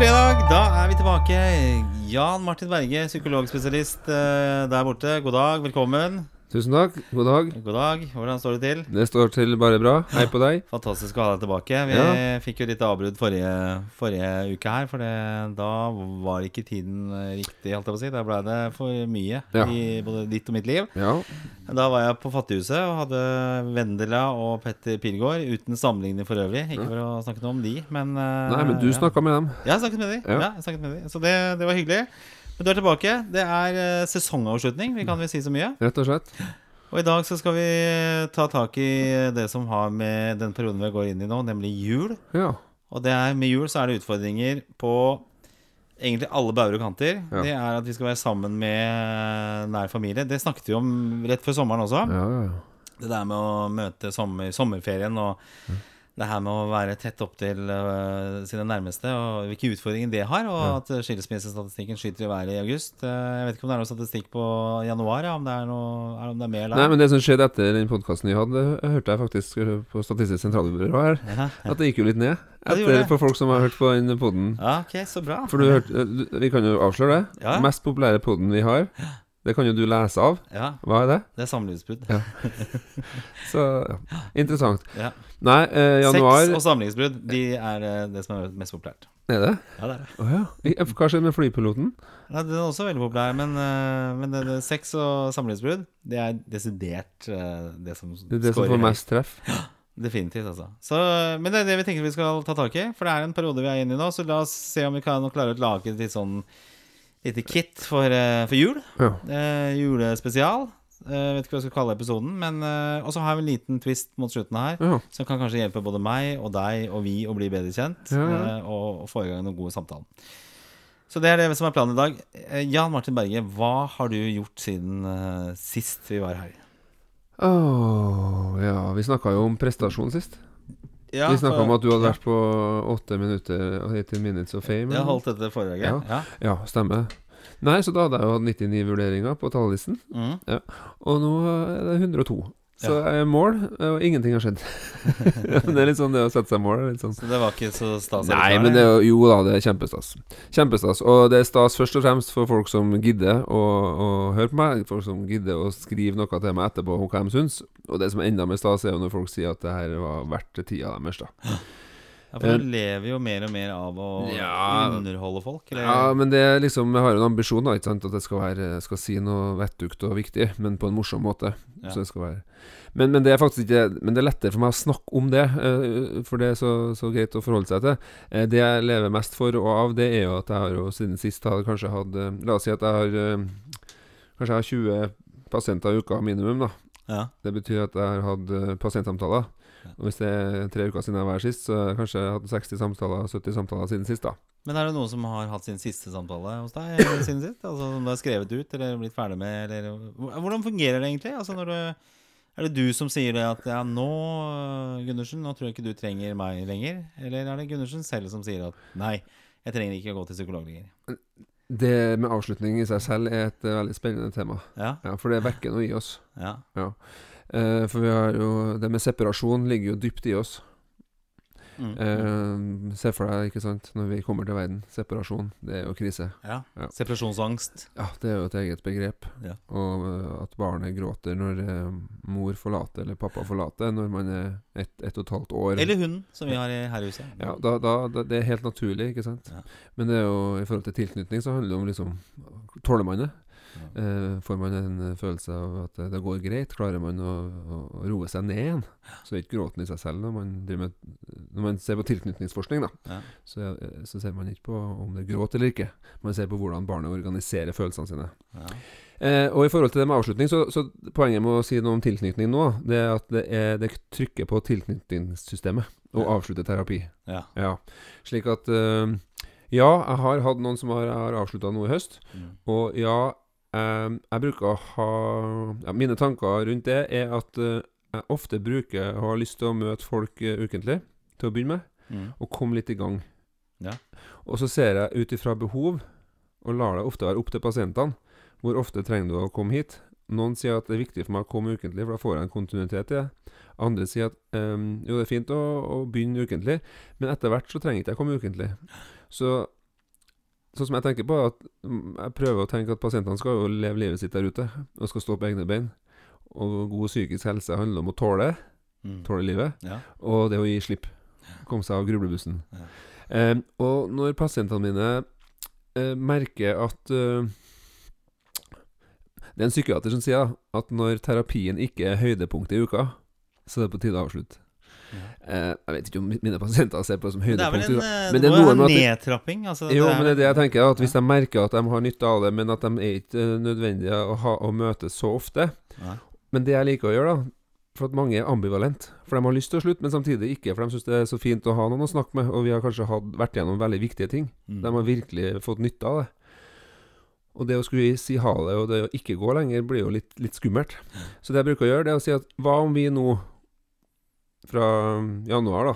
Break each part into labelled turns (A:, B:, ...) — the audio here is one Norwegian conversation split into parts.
A: fredag, da er vi tilbake. Jan Martin Berge, psykologspesialist eh, der borte. God dag, velkommen.
B: Tusen takk. God dag.
A: God dag. Hvordan står det til?
B: Det står til bare bra. Hei på deg.
A: Fantastisk å ha deg tilbake. Vi
B: Ja.
A: fikk jo litt avbrudd forrige, forrige uke her, for det, da var ikke tiden eh, riktig, holdt jeg på å si. Da ble det for mye
B: Ja.
A: i både ditt og mitt liv.
B: Ja.
A: Da var jeg på Fattighuset og hadde Vendela og Petter Pilgaard, uten sammenligning for øvrig. Ikke for å snakke noe om de, men eh,
B: Nei, men du
A: ja.
B: snakka med dem.
A: Jeg snakket med dem. Ja.
B: Ja.
A: jeg snakket med dem. Så det, det var hyggelig. Men du er tilbake. Det er eh, sesongavslutning, vi kan vel si så mye.
B: Rett og slett.
A: Og i dag så skal vi ta tak i det som har med den perioden vi går inn i nå, nemlig jul.
B: Ja.
A: Og det er, med jul så er det utfordringer på egentlig alle bauger og kanter.
B: Ja.
A: Det er at vi skal være sammen med nær familie. Det snakket vi om rett før sommeren også.
B: Ja, ja, ja.
A: Det der med å møte sommer, sommerferien og det her med å være tett opptil uh, sine nærmeste, og hvilke utfordringer det har, og at skilsmissestatistikken skyter i været i august. Uh, jeg vet ikke om det er noe statistikk på januar, ja, om det er noe er, om det er mer eller
B: Nei, men det som skjedde etter den podkasten vi hadde, hørte jeg faktisk på Statistisk sentralbyrå her,
A: ja.
B: at det gikk jo litt ned.
A: Ja,
B: Etter, for folk som har hørt på den poden.
A: ja, ok, så bra.
B: For du hørte Vi kan jo avsløre det.
A: Ja.
B: Mest populære poden vi har, det kan jo du lese av.
A: Ja,
B: Hva er det?
A: det er samlivsbrudd.
B: Ja. Så ja. interessant.
A: Ja.
B: Nei, eh, januar
A: Sex og samlivsbrudd, de er eh, det som er mest populært.
B: Er det?
A: Ja, det er det.
B: Oh, ja. Hva skjer med flypiloten?
A: Nei, den er også veldig populær, men, uh, men det, det, sex og samlivsbrudd, det er desidert uh, det som
B: Det er det som får mest treff.
A: Ja, Definitivt, altså. Så, men det er det vi tenker vi skal ta tak i. For det er en periode vi er inne i nå, så la oss se om vi kan klare å lage litt sånn lite kit for, eh, for jul.
B: Ja.
A: Eh, julespesial. Eh, vet ikke hva jeg skal kalle episoden. Men eh, Og så har vi en liten twist mot slutten her,
B: Ja.
A: som kan kanskje hjelpe både meg og deg og vi å bli bedre kjent.
B: Ja,
A: eh, og, få i gang noen gode samtaler. Så det er det som er planen i dag. Eh, Jan Martin Berge, hva har du gjort siden sist vi var her?
B: Åh, ja, vi snakka jo om prestasjon sist.
A: Ja,
B: vi snakka om at du hadde
A: ja.
B: vært på åtte minutter og 18 minutes of fame.
A: Jeg holdt dette foredraget.
B: Ja.
A: Ja.
B: Ja, stemmer. Nei, så da hadde jeg jo hatt 99 vurderinger på talerlisten.
A: Mm.
B: Og nå er det 102. Så
A: Ja.
B: mål, og ingenting har skjedd. Det er litt sånn det å sette seg mål. Litt sånn.
A: Så det var ikke så stas?
B: Nei, men det jo Jo da, det er kjempestas. Kjempestas. Og det er stas først og fremst for folk som gidder å, å høre på meg. Folk som gidder å skrive noe til meg etterpå om hva de syns. Og det som er enda mer stas, er jo når folk sier at det her var verdt tida deres. da
A: Ja, for du lever jo mer og mer av å
B: Ja.
A: underholde folk? Eller?
B: Ja, men det er liksom Jeg har en ambisjon, da, ikke sant at det skal være Skal si noe vettugt og viktig, men på en morsom måte.
A: Ja.
B: Så jeg skal være men, men det er faktisk ikke Men det er lettere for meg å snakke om det, eh, for det er så, så greit å forholde seg til. Eh, det jeg lever mest for og av, det er jo at jeg har jo siden sist har kanskje hatt eh, La oss si at jeg har eh, Kanskje jeg har 20 pasienter i uka minimum, da.
A: Ja.
B: Det betyr at jeg har hatt eh, pasientsamtaler.
A: Ja.
B: Og hvis det er tre uker siden jeg var her sist, så har jeg kanskje hatt 60 samtaler, 70 samtaler siden sist, da.
A: Men er det noen som har hatt sin siste samtale hos deg eh, siden sist? Altså Som du har skrevet ut eller blitt ferdig med? Eller, hvordan fungerer det egentlig? Altså når du, er det du som sier det at ja, nå, Gundersen, nå tror jeg ikke du trenger meg lenger? Eller er det Gundersen selv som sier at nei, jeg trenger ikke å gå til psykolog lenger?
B: Det med avslutning i seg selv er et eh, veldig spennende tema.
A: Ja,
B: Ja, For det vekker noe i oss.
A: ja,
B: Eh, for vi har jo Det med separasjon ligger jo dypt i oss.
A: mm.
B: Eh, se for deg, ikke sant, når vi kommer til verden. Separasjon, det er jo krise.
A: ja.
B: ja.
A: Separasjonsangst.
B: Ja, det er jo et eget begrep.
A: Ja.
B: Og eh, at barnet gråter når eh, mor forlater eller pappa forlater, når man er ett et og et halvt år.
A: Eller hunden, som vi har i her i huset.
B: Ja, da, da, det er helt naturlig, ikke sant. Men det er jo i forhold til tilknytning så handler det om liksom Tåler man det? Eh, får man en eh, følelse av at det, går greit? Klarer man å, å, å roe seg ned igjen? Så er ikke gråten i seg selv når man, med, når man ser på tilknytningsforskning. da
A: Ja.
B: så, så ser man ikke på om det er gråt eller ikke. Man ser på hvordan barnet organiserer følelsene sine.
A: Ja.
B: Eh, og i forhold til det med avslutning, så, så poenget med å si noe om tilknytning nå, det er at det, er, det trykker på tilknytningssystemet å
A: Ja.
B: avslutte terapi.
A: Ja.
B: Ja, slik at uh, Ja, jeg har hatt noen som har, har avslutta noe i høst.
A: Mm.
B: Og ja, jeg bruker å ha ja, Mine tanker rundt det er at eh, jeg ofte bruker å ha lyst til å møte folk eh, ukentlig, til å begynne med,
A: Mm.
B: og komme litt i gang.
A: Ja.
B: Og så ser jeg ut ifra behov, og lar det ofte være opp til pasientene, hvor ofte trenger du å komme hit. Noen sier at det er viktig for meg å komme ukentlig, for da får jeg en kontinuitet i det. Andre sier at um, jo, det er fint å, å begynne ukentlig, men etter hvert så trenger ikke jeg komme ukentlig. Så Sånn som jeg tenker på, at jeg prøver å tenke at pasientene skal jo leve livet sitt der ute, og skal stå på egne bein. Og god psykisk helse handler om å tåle,
A: Mm.
B: tåle livet,
A: Ja.
B: og det å gi slipp. Komme seg av grublebussen.
A: Ja.
B: Eh, og når pasientene mine eh, merker at eh, Det er en psykiater som sier at når terapien ikke er høydepunktet i uka, så er det på tide å avslutte. Eh, jeg vet ikke om mine pasienter ser på det som
A: Men det er vel en, eh,
B: Men
A: det
B: det er det-
A: nedtrapping. Altså,
B: Jo, men det er det jeg tenker. At Hvis de merker at de har nytte av det, men at de er ikke nødvendige å, ha, å møtes så ofte
A: Nei.
B: Men det jeg liker å gjøre, da For at mange er ambivalent. For de har lyst til å slutte, men samtidig ikke. For de syns det er så fint å ha noen å snakke med, og vi har kanskje hatt, vært gjennom veldig viktige ting.
A: Mm.
B: De har virkelig fått nytte av det. Og det å skulle si ha det, og det å ikke gå lenger, blir jo litt, litt skummelt. Så det jeg bruker å gjøre, det er å si at hva om vi nå, fra um, januar, da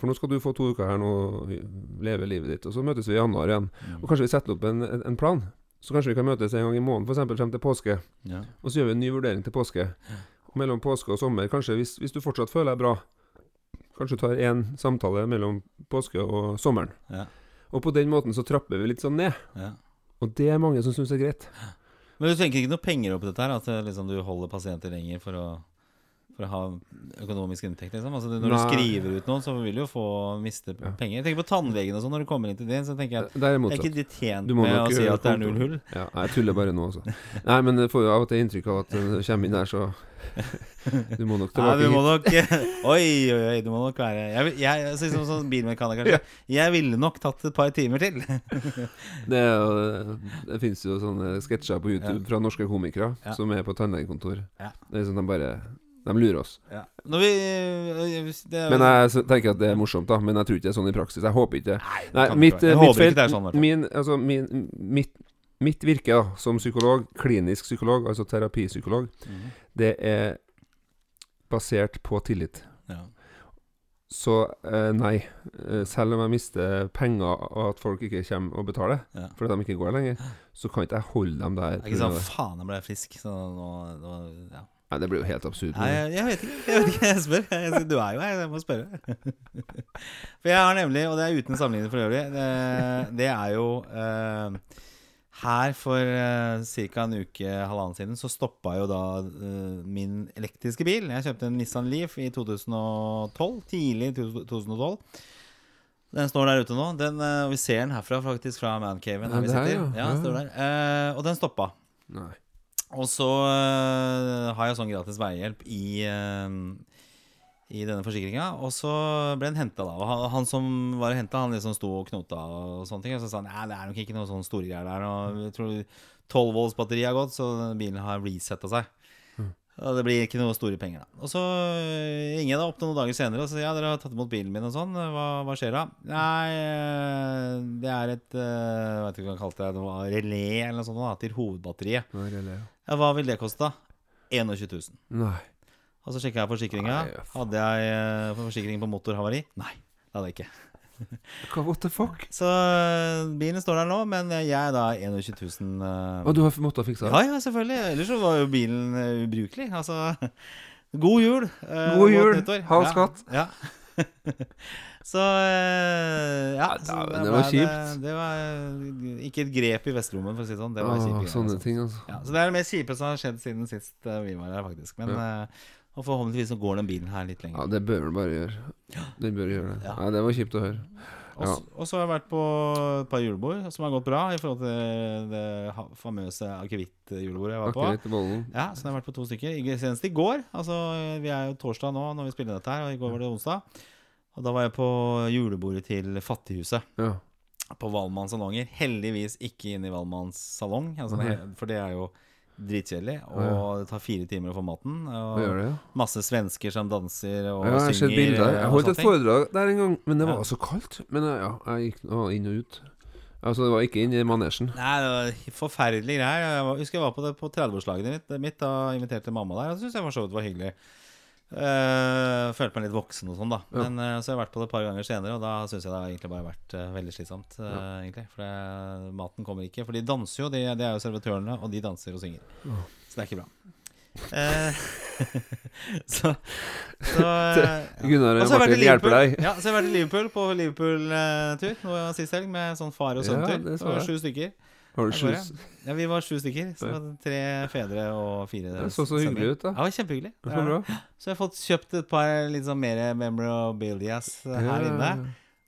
B: For nå skal du få to uker her nå, leve livet ditt, og så møtes vi i januar igjen.
A: Mm.
B: Og kanskje vi setter opp en, en, en plan. Så kanskje vi kan møtes en gang i måneden, f.eks. frem til påske.
A: Ja.
B: Og så gjør vi en ny vurdering til påske. Og mellom påske og sommer, kanskje hvis, hvis du fortsatt føler deg bra, kanskje du tar én samtale mellom påske og sommeren.
A: Ja.
B: Og på den måten så trapper vi litt sånn ned.
A: Ja.
B: Og det er mange som syns er greit.
A: Men du tenker ikke noe penger oppi dette her? At eh, liksom, du holder pasienter lenger for å, for å ha økonomisk inntekt? Liksom? Altså, når
B: Nei.
A: du skriver ut noen, så vil du jo få miste
B: Ja.
A: penger. Jeg tenker på tannlegen og sånn, når du kommer inn til din, så tenker jeg at
B: Det er
A: er ikke de tjent med å si
B: gjøre
A: at det er null hull?
B: Ja, jeg tuller bare nå, altså. Nei, men jeg får jo av og til inntrykk av at når du kommer inn der, så Du må nok tilbake
A: du må nok Oi, oi, oi, du må nok være Jeg, jeg, jeg altså, som sånn bilmekaniker kanskje. Jeg ville nok tatt et par timer til.
B: Det, er det finnes jo sånne sketsjer på YouTube fra norske komikere
A: Ja.
B: som er på tannlegekontor.
A: Ja.
B: Det er sånn de bare De lurer oss.
A: Ja. Når vi det,
B: Men jeg tenker at det er morsomt, da. Men jeg tror ikke det er sånn i praksis. Jeg håper ikke det.
A: Nei,
B: Nei, mitt.
A: Jeg
B: mitt felt
A: er sånn.
B: min, altså, min, mitt, mitt virke da, som psykolog, klinisk psykolog, altså terapipsykolog,
A: Mhm.
B: det er basert på tillit.
A: Ja.
B: Så eh, nei. Eh, Selv om jeg mister penger og at folk ikke kommer og betaler
A: Ja.
B: fordi de ikke går lenger, så kan ikke jeg holde dem der.
A: Det er ikke sånn faen, jeg ble frisk, så nå, nå ja.
B: Nei, det blir jo helt absurd.
A: Nei, jeg, jeg vet ikke. Jeg vet ikke, jeg spør. Jeg, du er jo her, jeg må spørre. For jeg har nemlig, og det er uten sammenligning for øvrig, det, det er jo eh, Her for uh, ca. en uke, halvannen siden, så stoppa jo da eh, min elektriske bil. Jeg kjøpte en Nissan Leaf i 2012. Tidlig i 2012. Den står der ute nå. Den, eh, vi ser den herfra, faktisk, fra mancaven.
B: Ja,
A: her vi
B: der, ja.
A: Ja, står der. Eh, og den stoppa.
B: Nei.
A: Og så øh, har jeg sånn gratis veihjelp i, øh, i denne forsikringa. Og så ble den henta, da. Og han, han som var henta, han liksom sto og knota og sånne ting. Og så sa han nei, det er nok ikke noe sånn store greier der. Og jeg tror 12 volts batteri har gått, så bilen har resetta seg. Og det blir ikke noe store penger, da. Og så øh, ringer jeg da opp noen dager senere og sier ja, dere har tatt imot bilen min og sånn. Hva, hva skjer da? Nei, øh, det er et øh, Jeg vet ikke hva han kalte det. Noe relé eller noe sånt da, til hovedbatteriet.
B: Nei, relé, ja.
A: Ja, hva vil det koste? da? 21 000.
B: Nei.
A: Og så sjekka jeg forsikringa. Hadde jeg eh, forsikring på motorhavari? Nei, det hadde jeg ikke.
B: What the fuck?
A: Så eh, bilen står der nå, men jeg er da 21 000 uh,
B: Og du har måttet fikse den?
A: Ja, ja, selvfølgelig. Ellers så var jo bilen uh, ubrukelig. Altså God jul. Uh,
B: God
A: godt
B: jul.
A: ha
B: Halv
A: Ja,
B: skatt.
A: Ja. så eh, ja.
B: Ja,
A: så
B: dæven, det var kjipt.
A: Det var ikke et grep i vestrommet, for å si det sånn. Det var
B: Åh,
A: kjipt.
B: sånne
A: altså.
B: ting, altså.
A: Ja, så det er det mest kjipe som har skjedd siden sist eh, vi var her, faktisk. Men eh, og forhåpentligvis så går den bilen her litt lenger.
B: Ja, det bør den bare gjøre. Den bør gjøre det.
A: Ja.
B: Nei, det var kjipt å høre. Ja.
A: Og så har jeg vært på et par julebord som har gått bra, i forhold til det famøse akevittjulebordet jeg var på. Ja, så jeg har vært på to stykker. Senest i går. Altså, vi er jo torsdag nå når vi spiller dette her, og i går var det onsdag. Og da var jeg på julebordet til Fattighuset
B: Ja.
A: på Valmanns salonger. Heldigvis ikke inne i Valmanns salong, altså, for det er jo dritkjedelig. Og det tar fire timer å få maten. Og
B: det? Ja,
A: masse svensker som danser og
B: ja jeg har sett
A: synger.
B: bilder. Jeg
A: og
B: holdt et foredrag der en gang, men det var
A: Ja.
B: så kaldt. Men eh, ja, jeg gikk nå inn og ut. Altså, det var ikke inn i manesjen.
A: Nei, det var forferdelige greier. Jeg husker jeg var på det på 30-årslaget mitt. mitt. Da inviterte mamma der. Og det syns jeg for så vidt var hyggelig. Eh, følte meg litt voksen og sånn, da.
B: Ja.
A: Men uh, så har jeg vært på det et par ganger senere, og da syns jeg det har egentlig bare vært uh, veldig slitsomt. Ja. egentlig For det, maten kommer ikke. For de danser jo, de, de er jo servitørene, og de danser og synger.
B: Ja.
A: Så det er ikke bra. Så så
B: Gunnar
A: Og har
B: Martin hjelper deg.
A: Ja, så har jeg vært i Liverpool på Liverpool-tur sist helg med sånn far og sønn-tur.
B: det
A: det var sju stykker.
B: Har
A: det
B: sju.
A: Ja, vi var sju stykker. Så var det tre fedre og fire
B: Det så så hyggelig ut, da.
A: Ja, det var kjempehyggelig.
B: Det var bra.
A: Så jeg har fått kjøpt et par litt sånn mer memorabilias her inne.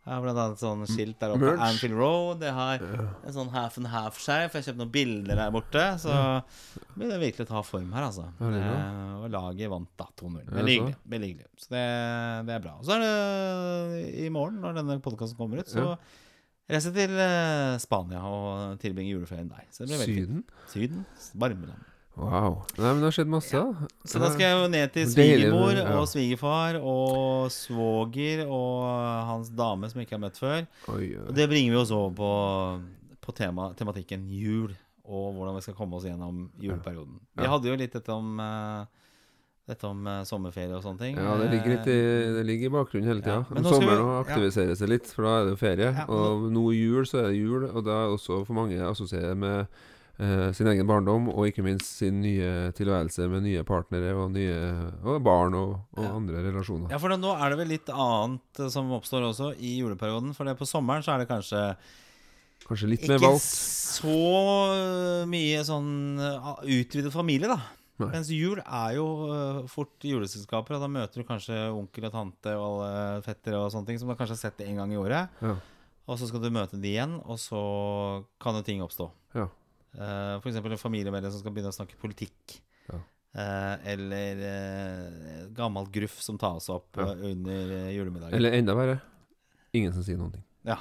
A: Jeg har blant annet sånn skilt der oppe.
B: Merch.
A: Anfield Road. Jeg har en sånn half and half-skjerf. Jeg har kjøpt noen bilder der borte. Så det begynner virkelig ta form her, altså. Eh, og laget vant da 2-0.
B: Ja,
A: Veldig
B: så.
A: hyggelig. Veldig hyggelig. Så det, det er bra. Og så er det i morgen, når denne podkasten kommer ut, så Jeg til eh, Spania og tilbringer juleferien der. Så det blir veldig fint.
B: Syden?
A: Syden. Varmeland.
B: Wow. Nei, men det har skjedd masse, da.
A: Så da skal jeg jo ned til
B: deilig,
A: svigermor
B: ja.
A: og svigerfar og svoger og hans dame som jeg ikke har møtt før.
B: Oi,
A: Og
B: oi.
A: det bringer vi oss over på, på tema, tematikken jul, og hvordan vi skal komme oss gjennom juleperioden. Vi hadde jo litt dette om, eh, dette om eh, sommerferie og sånne ting.
B: Ja, det ligger, litt i, det ligger i bakgrunnen hele tida.
A: Ja, men
B: Om
A: nå skal vi-
B: sommeren aktiviserer seg litt, for da er det jo ferie.
A: Ja,
B: og nå i jul så er det jul, og da er også for mange assosierer med eh, sin egen barndom, og ikke minst sin nye tilværelse med nye partnere og nye og barn og, og
A: Ja.
B: andre relasjoner.
A: Ja, for nå er det vel litt annet eh, som oppstår også i juleperioden. For det på sommeren så er det kanskje
B: Kanskje litt mer valgt.
A: ikke så mye sånn eh, utvidet familie, da.
B: Nei.
A: Mens jul er jo uh, fort juleselskaper, og da møter du kanskje onkel og tante og alle fettere og sånne ting som du kanskje har sett en gang i året.
B: Ja.
A: Og så skal du møte de igjen, og så kan jo ting oppstå.
B: Ja.
A: Uh, for eksempel en familiemedlem som skal begynne å snakke politikk.
B: Ja.
A: Eh, eller uh, gammelt gruff som tas opp
B: Ja.
A: eh, under eh, julemiddagen.
B: Eller enda verre ingen som sier noen ting.
A: Ja.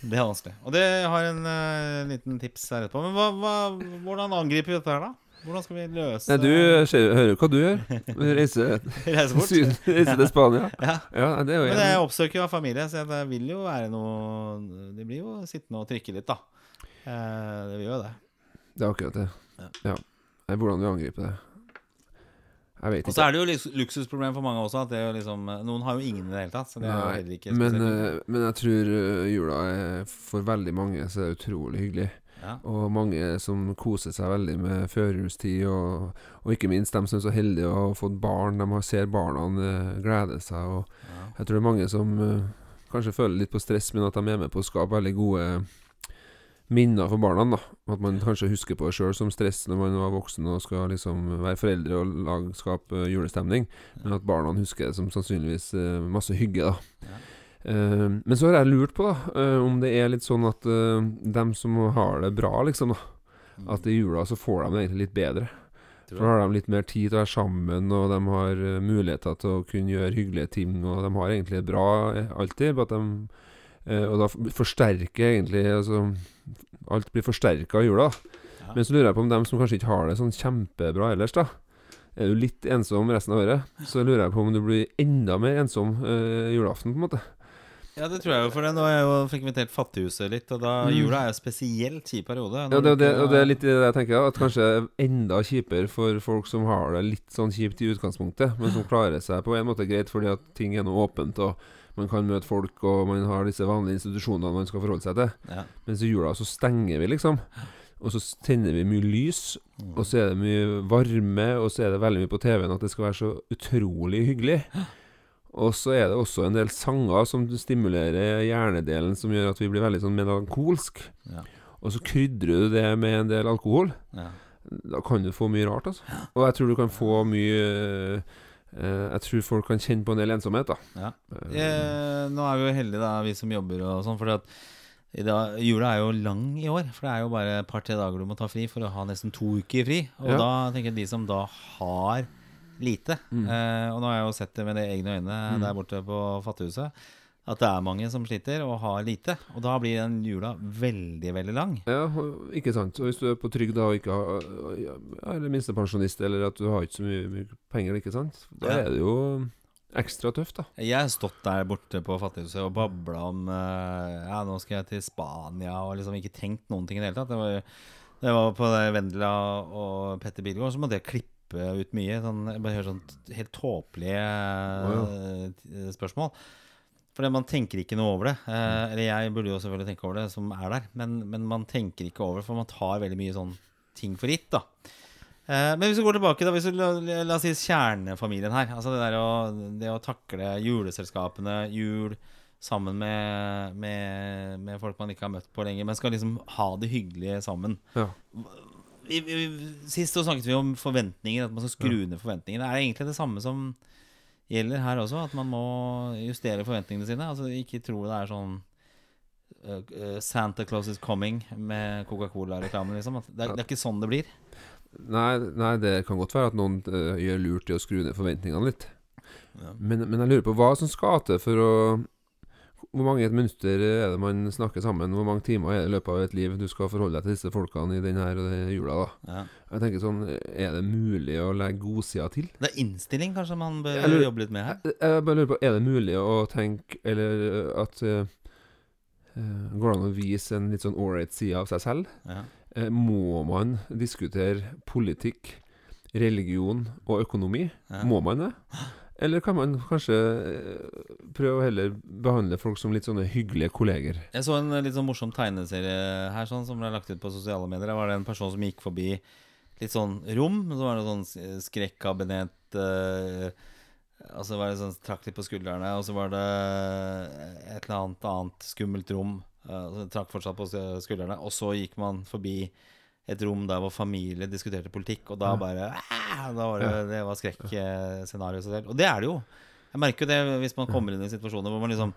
A: Det er vanskelig. Og det har en eh, liten tips her etterpå. Men hva, hva, hvordan angriper vi dette her, da? Hvordan skal vi løse
B: Nei, du skjer, hører jo hva du gjør. Reise,
A: Reise bort?
B: syd, reise til Spania.
A: Ja.
B: Ja, det er jo
A: Men jeg oppsøker jo familie, så det vil jo være noe De blir jo sittende og trykke litt, da. Eh, det vil jo det.
B: Det er akkurat det.
A: Ja.
B: Ja. Nei, hvordan vi angriper det. Jeg vet ikke.
A: Og så er det jo luksusproblem for mange også. At det er jo liksom, noen har jo ingen i det hele tatt. Så det er jo
B: Nei,
A: ikke
B: Men, eh, men jeg tror eh, jula er for veldig mange så er det utrolig hyggelig.
A: Ja.
B: Og mange som koser seg veldig med førjulstid, og, og ikke minst dem som er så heldige å ha fått barn. De ser barna eh, glede seg. Og
A: Ja.
B: jeg tror det er mange som uh, kanskje føler litt på stress, men at de er med på å skape veldig gode minner for barna. da At man kanskje husker på det sjøl som stress når man var voksen og skal liksom være foreldre og lag, skape julestemning, men at barna husker det som sannsynligvis uh, masse hygge. da
A: Ja.
B: Eh, men så har jeg lurt på da eh, om det er litt sånn at uh, dem som har det bra, liksom da At i jula så får de det egentlig litt bedre. For da har de litt mer tid til å være sammen, og de har eh, muligheter til å kunne gjøre hyggelige ting, og de har egentlig det bra eh, alltid. De, eh, og da forsterker egentlig altså, Alt blir forsterka i jula.
A: Ja.
B: Men så lurer jeg på om dem som kanskje ikke har det sånn kjempebra ellers, da. Er du litt ensom resten av året, så lurer jeg på om du blir enda mer ensom eh, julaften, på en måte.
A: Ja, det tror jeg jo. For det. nå har jeg jo frekventert Fattighuset litt, og da
B: Mm.
A: jula er jo spesielt kjip periode.
B: Ja, det, det, og det er litt det jeg tenker, at kanskje enda kjipere for folk som har det litt sånn kjipt i utgangspunktet, men som klarer seg på en måte greit fordi at ting er nå åpent, og man kan møte folk, og man har disse vanlige institusjonene man skal forholde seg til.
A: ja.
B: Mens i jula så stenger vi, liksom. Og så tenner vi mye lys, og så er det mye varme, og så er det veldig mye på TV-en at det skal være så utrolig hyggelig. Og så er det også en del sanger som stimulerer hjernedelen, som gjør at vi blir veldig sånn melankolsk.
A: Ja.
B: Og så krydrer du det med en del alkohol.
A: Ja.
B: Da kan du få mye rart, altså. Og jeg tror du kan få mye eh, Jeg tror folk kan kjenne på en del ensomhet, da.
A: Ja.
B: Eh,
A: nå er vi jo heldige, da, vi som jobber og sånn. For i dag, jula er jo lang i år. For det er jo bare et par-tre dager du må ta fri for å ha nesten to uker fri. Og
B: Ja.
A: da tenker jeg de som da har lite
B: Mm.
A: eh, Og nå har jeg jo sett det med de egne øyne
B: Mm.
A: der borte på Fattighuset. At det er mange som sliter og har lite. Og da blir den jula veldig, veldig lang.
B: Ja, ikke sant. Og hvis du er på trygd da og ikke har Eller minstepensjonist, eller at du har ikke så mye, mye penger, ikke sant. Da
A: Ja.
B: er det jo ekstra tøft, da.
A: Jeg har stått der borte på Fattighuset og babla om eh, Ja, nå skal jeg til Spania, og liksom ikke tenkt noen ting i det hele tatt. Det var, det var på Vendela og Petter Bilgaard, så måtte jeg klippe ut mye. Sånn, jeg bare hører sånn helt tåpelige eh, spørsmål. Fordi man tenker ikke noe over det. Eh, eller jeg burde jo selvfølgelig tenke over det, som er der. Men, men man tenker ikke over det, for man tar veldig mye sånn ting for gitt, da. Eh, men hvis vi går tilbake, da hvis vi, la, la oss si kjernefamilien her. Altså det å, det å takle juleselskapene, jul sammen med, med, med folk man ikke har møtt på lenger, men skal liksom ha det hyggelig sammen.
B: Ja.
A: Sist så snakket vi om forventninger, at man skal skru ned forventningene. Er det egentlig det samme som gjelder her også? At man må justere forventningene sine? Altså ikke tro det er sånn uh, uh, Santa Claus is coming med Coca-Cola-reklamen, liksom. Det, er, det er ikke sånn det blir.
B: Nei, nei, det kan godt være at noen eh, gjør lurt i å skru ned forventningene litt.
A: Ja.
B: Men, men jeg lurer på hva som skal til for å Hvor mange et mønster er det man snakker sammen? Hvor mange timer er det i løpet av et liv du skal forholde deg til disse folkene i denne denne jula? da
A: Ja.
B: Jeg tenker sånn Er det mulig å legge godsida til?
A: Det er innstilling kanskje man bør
B: lurer-
A: jobbe litt med her.
B: Jeg, jeg bare lurer på Er det mulig å tenke Eller eh, at eh, eh, Går det an å vise en litt sånn ålreit side av seg selv?
A: Ja.
B: Uh, må man diskutere politikk, religion og økonomi?
A: Ja.
B: Må man det? Eller kan man kanskje eh, prøve å heller behandle folk som litt sånne hyggelige kolleger?
A: Jeg så en eh, litt sånn morsom tegneserie her sånn, som ble lagt ut på sosiale medier. Der var det en person som gikk forbi litt sånn rom. Så var det sånn s- skrekkabinett eh, Og så var det sånn trakk litt på skuldrene. Og så var det et eller annet annet skummelt rom. eh, så trakk fortsatt på skuldrene. Og så gikk man forbi et rom der hvor familie diskuterte politikk, og da bare! Da var det, det var skrekkscenario i seg selv. Og det er det jo. Jeg merker jo det hvis man kommer inn i situasjoner hvor man liksom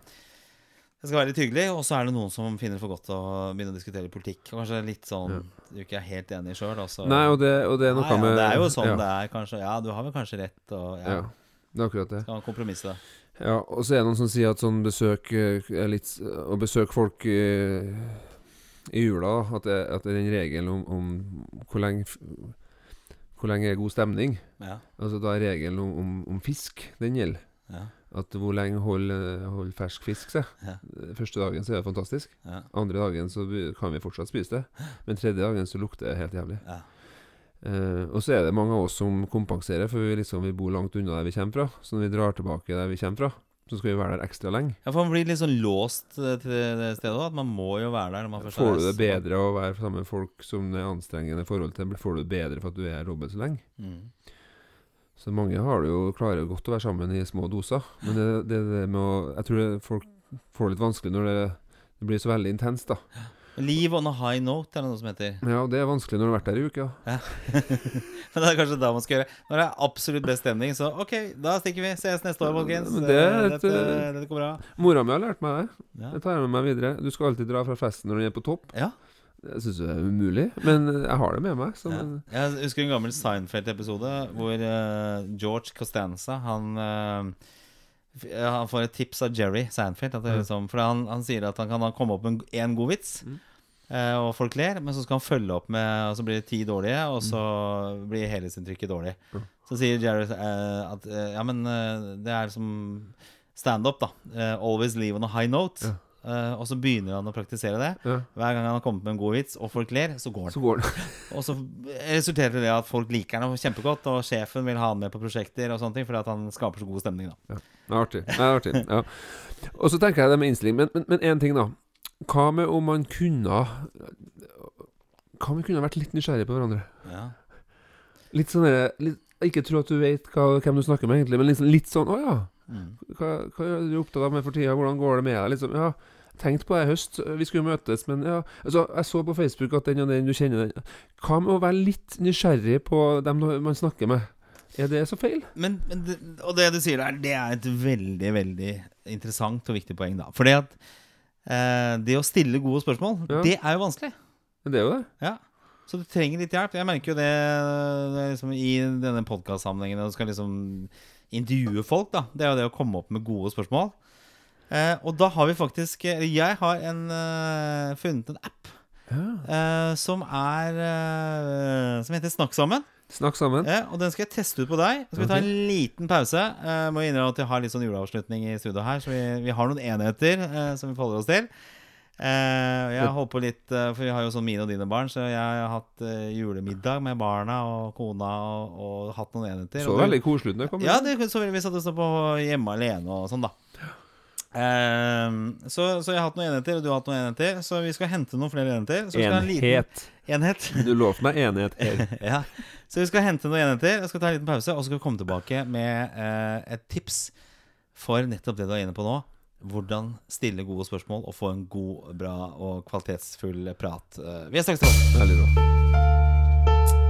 A: det skal være litt hyggelig, og så er det noen som finner det for godt å begynne å diskutere politikk. Og kanskje litt sånn du ikke er helt enig sjøl.
B: Nei, og det, og det er noe
A: Nei, ja,
B: med
A: Det er jo sånn
B: ja,
A: det er, kanskje. Ja, du har vel kanskje rett, og ja,
B: Ja, det er akkurat det.
A: skal man kompromisse.
B: Ja, og så er det noen som sier at sånn besøk eh, er litt Å besøke folk eh, i jula, at det, at det er den regelen om, om hvor lenge Hvor lenge er god stemning.
A: Ja,
B: Altså Da er regelen om, om, om fisk, den gjelder.
A: ja,
B: At hvor lenge holder hold fersk fisk seg.
A: Ja.
B: Første dagen så er det fantastisk. Andre dagen så kan vi fortsatt spise det. Men tredje dagen så lukter det helt jævlig.
A: ja.
B: Eh, og så er det mange av oss som kompenserer, for vi liksom vi bor langt unna der vi kommer fra. Så når vi drar tilbake der vi kommer fra, så skal vi være der ekstra lenge.
A: Ja, for man blir litt sånn låst eh, til det stedet òg. At man må jo være der. Når man først
B: Får du det bedre å være sammen med folk som det er anstrengende forhold til? Får du det bedre for at du er dobbelt så lenge?
A: Mm.
B: Så mange har det jo klarer godt å være sammen i små doser. Men det, det, det med å Jeg tror folk får det litt vanskelig når det, det blir så veldig intenst, da.
A: Leave on a high note, er det noe som heter.
B: Ja, og det er vanskelig når du har vært der i uke. Ja.
A: Men det er kanskje da man skal gjøre Når det er absolutt best stemning, så OK, da stikker vi. Ses neste år, folkens.
B: Men det er et,
A: dette,
B: eh,
A: dette går bra.
B: Mora mi har lært meg det.
A: Ja.
B: Jeg tar med meg videre. Du skal alltid dra fra festen når den er på topp.
A: ja.
B: Jeg syns det er umulig, men jeg har det med meg.
A: Ja. Jeg husker en gammel Seinfeld-episode hvor uh, George Costanza han, eh, ja, han får et tips av Jerry
B: Sandfield.
A: Liksom, for han, han sier at han kan komme opp med en- en god vits,
B: Mm.
A: eh, og folk ler. Men så skal han følge opp med Og så blir det ti dårlige, og så blir helhetsinntrykket dårlig.
B: Mm.
A: Så sier Jerry eh, at eh, ja, men eh, det er som standup, da. Eh, always leave on a high note.
B: Ja.
A: Eh, og så begynner han å praktisere det.
B: Ja,
A: Hver gang han har kommet med en god vits, og folk ler, så går han.
B: så går det.
A: Og så resulterer det i at folk liker han kjempegodt, og sjefen vil ha han med på prosjekter og sånne ting, fordi at han skaper så god stemning, da.
B: Det er artig. Det er artig. Ja. Og så tenker jeg det med innstilling. Men, men, men én ting, da. Hva med om man kunne Hva om vi kunne vært litt nysgjerrige på hverandre?
A: Ja.
B: Litt sånn derre Ikke tro at du vet hva, hvem du snakker med, egentlig, men liksom litt sånn Å ja,
A: Mm.
B: hva, hva er du opptatt av med for tida? Hvordan går det med deg? Liksom, ja, Tenkt på det i høst. Vi skulle møtes, men ja altså, Jeg så på Facebook at den og den, du kjenner den Hva med å være litt nysgjerrig på dem man snakker med? Er det så feil?
A: Men, men det, og det du sier der, det er et veldig, veldig interessant og viktig poeng, da. Fordi at eh, det å stille gode spørsmål,
B: Ja.
A: det er jo vanskelig.
B: Det er jo det.
A: Ja. Så du trenger litt hjelp. Jeg merker jo det, liksom, i denne podkast-sammenhengen. du skal liksom intervjue folk. da Det er jo det å komme opp med gode spørsmål. Eh, og da har vi faktisk Jeg har en, uh, funnet en app
B: Ja.
A: eh, som er uh, Som heter Snakk sammen.
B: Snakk sammen.
A: Ja, og den skal jeg teste ut på deg. Så skal vi ta en liten pause. Uh, må innrømme at jeg har litt sånn juleavslutning i studio her, så vi, vi har noen enheter som vi forholder oss til. Eh, jeg holdt på litt eh, For vi har jo sånn mine og dine barn, så jeg har hatt eh, julemiddag med barna og kona og, og hatt noen enheter.
B: Så veldig koselig ut jeg kom
A: Ja, det så vi satt og så på hjemme alene og sånn, da. Ehm, så, så jeg har hatt noen enheter, og du har hatt noen enheter. Så vi skal hente noen flere enheter. Så skal ha en liten
B: Enhet.
A: enhet.
B: Du lovte meg enhet her.
A: ja. Så vi skal hente noen enheter, jeg skal ta en liten pause, og så skal vi komme tilbake med eh, et tips for nettopp det du er inne på nå. Hvordan stille gode spørsmål og få en god, bra og kvalitetsfull prat. Eh, vi er straks tilbake.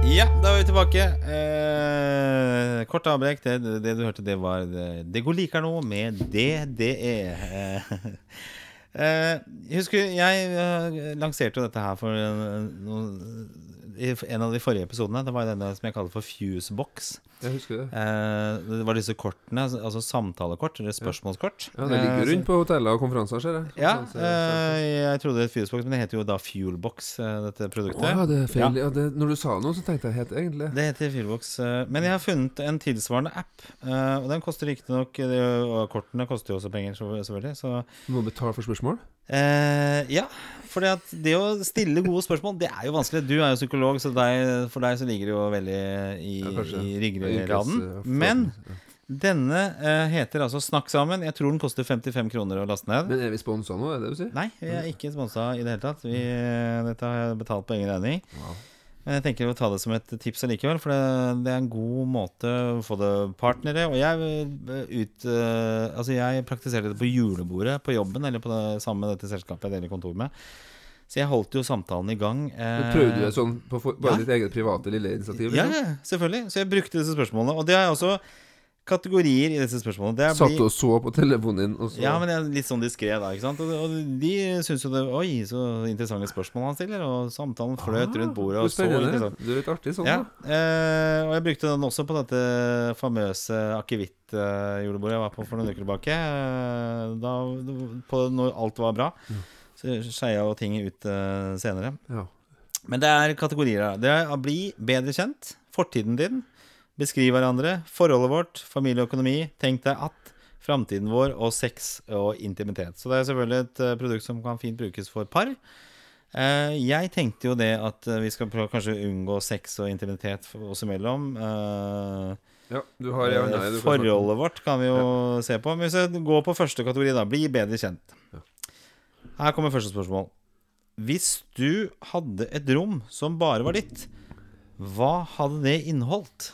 A: Ja, da er vi tilbake. Eh, kort avbrekk. Det, det du hørte, det var Det, det går liker nå med DDE. Eh, eh, husker jeg eh, lanserte jo dette her for eh, i en av de forrige episodene. Det var denne som jeg kaller for Fusebox.
B: Jeg husker det.
A: Eh, det var disse kortene, altså samtalekort, eller spørsmålskort.
B: Ja, Det ligger
A: Eh,
B: rundt på hoteller og konferanser, ser jeg.
A: Ja, eh, jeg trodde det het Fusebox, men det heter jo da Fuelbox, eh, dette
B: Å
A: produktet.
B: ja, det er feil. Ja. det, når du sa noe, så tenkte jeg helt egentlig
A: Det heter Fuelbox. eh, Men jeg har funnet en tilsvarende app. Og den koster riktignok kortene koster jo også penger, selvfølgelig. Så
B: Du må betale for spørsmål.
A: eh, ja. For det å stille gode spørsmål, det er jo vanskelig. Du er jo psykolog, så deg, for deg så ligger det jo veldig i,
B: Ja, i,
A: i ryggraden.
B: Eh,
A: Men denne uh, heter altså Snakk sammen. Jeg tror den koster 55 kroner å laste ned.
B: Men er vi sponsa nå, er det du sier?
A: Nei, vi er ikke sponsa i det hele tatt. Vi, dette har jeg betalt på egen regning.
B: Wow.
A: Men jeg tenker å ta det som et tips allikevel, for det, det er en god måte å få det partnere. Og jeg, eh, ut, uh, altså jeg praktiserte det på julebordet på jobben, eller på det sammen med dette selskapet jeg deler kontor med. Så jeg holdt jo samtalen i gang.
B: Men
A: eh,
B: Prøvde du det sånn på bare
A: ja.
B: ditt eget private lille initiativ? Liksom?
A: ja, selvfølgelig. Så jeg brukte disse spørsmålene. Og det er også kategorier i disse spørsmålene. Det
B: Satt du og så på telefonen din, og så
A: Ja, men jeg er litt sånn diskré da, ikke sant. Og, de syns jo det Oi, så interessante spørsmål han stiller. Og samtalen fløt
B: Ah,
A: rundt bordet, og så interessant.
B: Du er litt artig sånn,
A: Ja,
B: da.
A: eh, og jeg brukte den også på dette famøse akevitt-julebordet jeg var på for noen uker tilbake. Eh, Da, på, når alt var bra.
B: Mm.
A: Så skeia og ting ut uh, senere.
B: Ja.
A: Men det er kategorier her. Det er å bli bedre kjent. Fortiden din. Beskriv hverandre. Forholdet vårt. Familie og økonomi. Tenk deg at. Framtiden vår og sex og intimitet. Så det er selvfølgelig et eh, produkt som kan fint brukes for par. Eh, jeg tenkte jo det at eh, vi skal prøve kanskje unngå sex og intimitet oss imellom. Eh,
B: ja, du har ja, nei.
A: Forholdet vårt kan vi jo se på. Men hvis jeg går på første kategori, da. Bli bedre kjent.
B: Ja.
A: Her kommer første spørsmål. Hvis du hadde et rom som bare var ditt, hva hadde det inneholdt?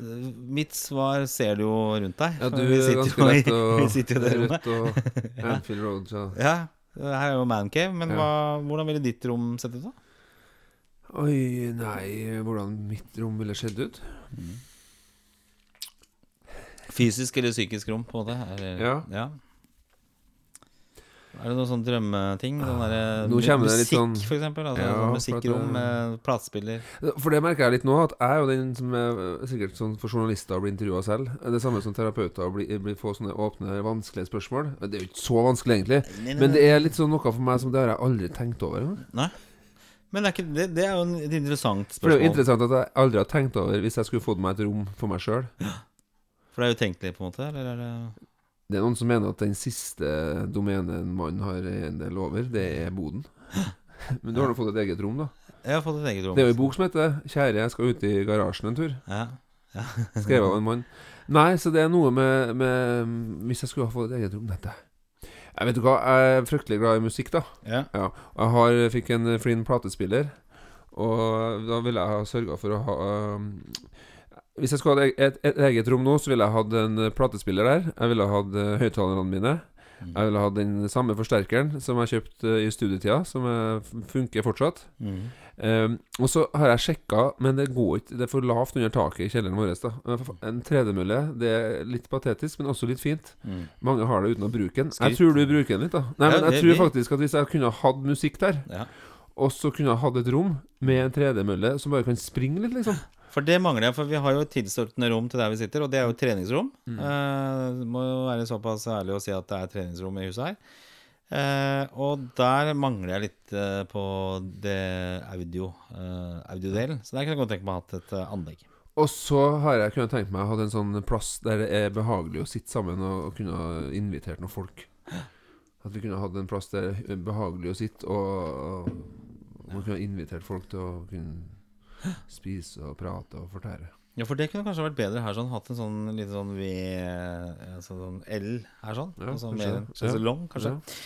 A: Eh, Mitt svar ser du jo rundt deg.
B: Ja, du
A: vi
B: er
A: sitter
B: ganske
A: jo i-
B: å
A: Vi sitter jo i det rommet.
B: Og Anfield Road, så
A: Ja, her er jo mancave, men
B: Ja.
A: hva, hvordan ville ditt rom sett ut, da?
B: Oi, nei, hvordan mitt rom ville sett ut?
A: Fysisk eller psykisk rom, på en måte? Er,
B: Ja.
A: Er det noen sånn drømmeting? Sånn
B: kommer det litt
A: musikk,
B: sånn-
A: for eksempel? Altså,
B: Ja,
A: sånn musikkrom med platespiller.
B: For det merker jeg litt nå, at jeg er jo den som er sikkert sånn for journalister å bli intervjua selv. Det samme som terapeuter å bli, bli, få sånne åpne, vanskelige spørsmål. Det er jo ikke så vanskelig, egentlig. Men det er litt sånn noe for meg som det har jeg aldri tenkt over.
A: Nei. Men det er, ikke, det, det er jo et interessant spørsmål.
B: For det er jo interessant at jeg aldri har tenkt over hvis jeg skulle fått meg et rom for meg sjøl.
A: For det er utenkelig, på en måte? Eller er det
B: Det er noen som mener at den siste domenen man har en del over, det er boden. Men du har nå fått et eget rom, da.
A: Jeg har fått et eget rom.
B: Det er jo en bok som heter 'Kjære, jeg skal ut i garasjen en tur'.
A: Ja. Ja.
B: Skrevet av en mann. Nei, så det er noe med, med Hvis jeg skulle ha fått et eget rom Dette Jeg vet du hva, jeg er fryktelig glad i musikk, da.
A: ja.
B: Ja, jeg har, fikk en flin platespiller, og da ville jeg ha sørga for å ha um, Hvis jeg skulle hatt et, et, eget rom nå, så ville jeg hatt en platespiller der. Jeg ville hatt uh, høyttalerne mine. Jeg ville hatt den samme forsterkeren som jeg kjøpte i studietida, som eh, funker fortsatt.
A: Mm.
B: Um, og så har jeg sjekka, men det går ikke. Det er for lavt under taket i kjelleren vår. da En tredemølle, det er litt patetisk, men også litt fint.
A: Mm.
B: Mange har det uten å bruke den.
A: Skryt.
B: Jeg tror du bruker den litt, da. Nei,
A: Ja,
B: men jeg
A: det-
B: tror faktisk at hvis jeg kunne hatt musikk der,
A: ja.
B: og så kunne jeg hatt et rom med en tredemølle som bare kan springe litt, liksom.
A: For det mangler jeg, for vi har jo et tilstøtende rom til der vi sitter, og det er jo et treningsrom.
B: Mm.
A: Eh, må jo være såpass ærlig å si at det er treningsrom i huset her. Eh, og der mangler jeg litt eh, på det audio uh, audiodelen. Så der kunne jeg godt tenke meg å ha hatt et eh, anlegg.
B: Og så har jeg kunnet tenkt meg å ha en sånn plass der det er behagelig å sitte sammen og, og kunne ha invitert noen folk. At vi kunne hatt en plass der det er behagelig å sitte, og, og man kunne ha invitert folk til å kunne spise og prate og fortære.
A: Ja, for det kunne kanskje vært bedre her, sånn. Hatt en sånn liten sånn V altså sånn L her, sånn.
B: Ja,
A: altså
B: kanskje
A: mer
B: det.
A: sjeselong, kanskje.
B: Ja.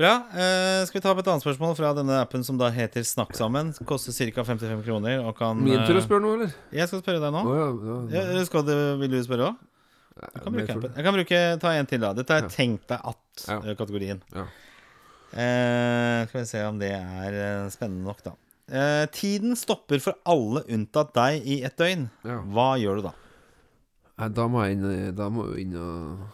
A: Bra. Eh, skal vi ta opp et annet spørsmål fra denne appen som da heter Snakk sammen? Koster ca. 55 kroner og kan
B: Min tur å
A: eh,
B: spørre nå, eller?
A: Jeg skal spørre deg nå.
B: Oh, ja, ja,
A: Ja, skal du, vil du spørre òg? Jeg kan bruke appen. Jeg kan bruke, ta en til, da. Dette er
B: Ja.
A: Tenk deg at-kategorien.
B: Ja.
A: Eh, skal vi se om det er eh, spennende nok, da. Eh, tiden stopper for alle unntatt deg i et døgn.
B: Ja.
A: Hva gjør du da?
B: Nei, da må jeg inn Da må vi inn og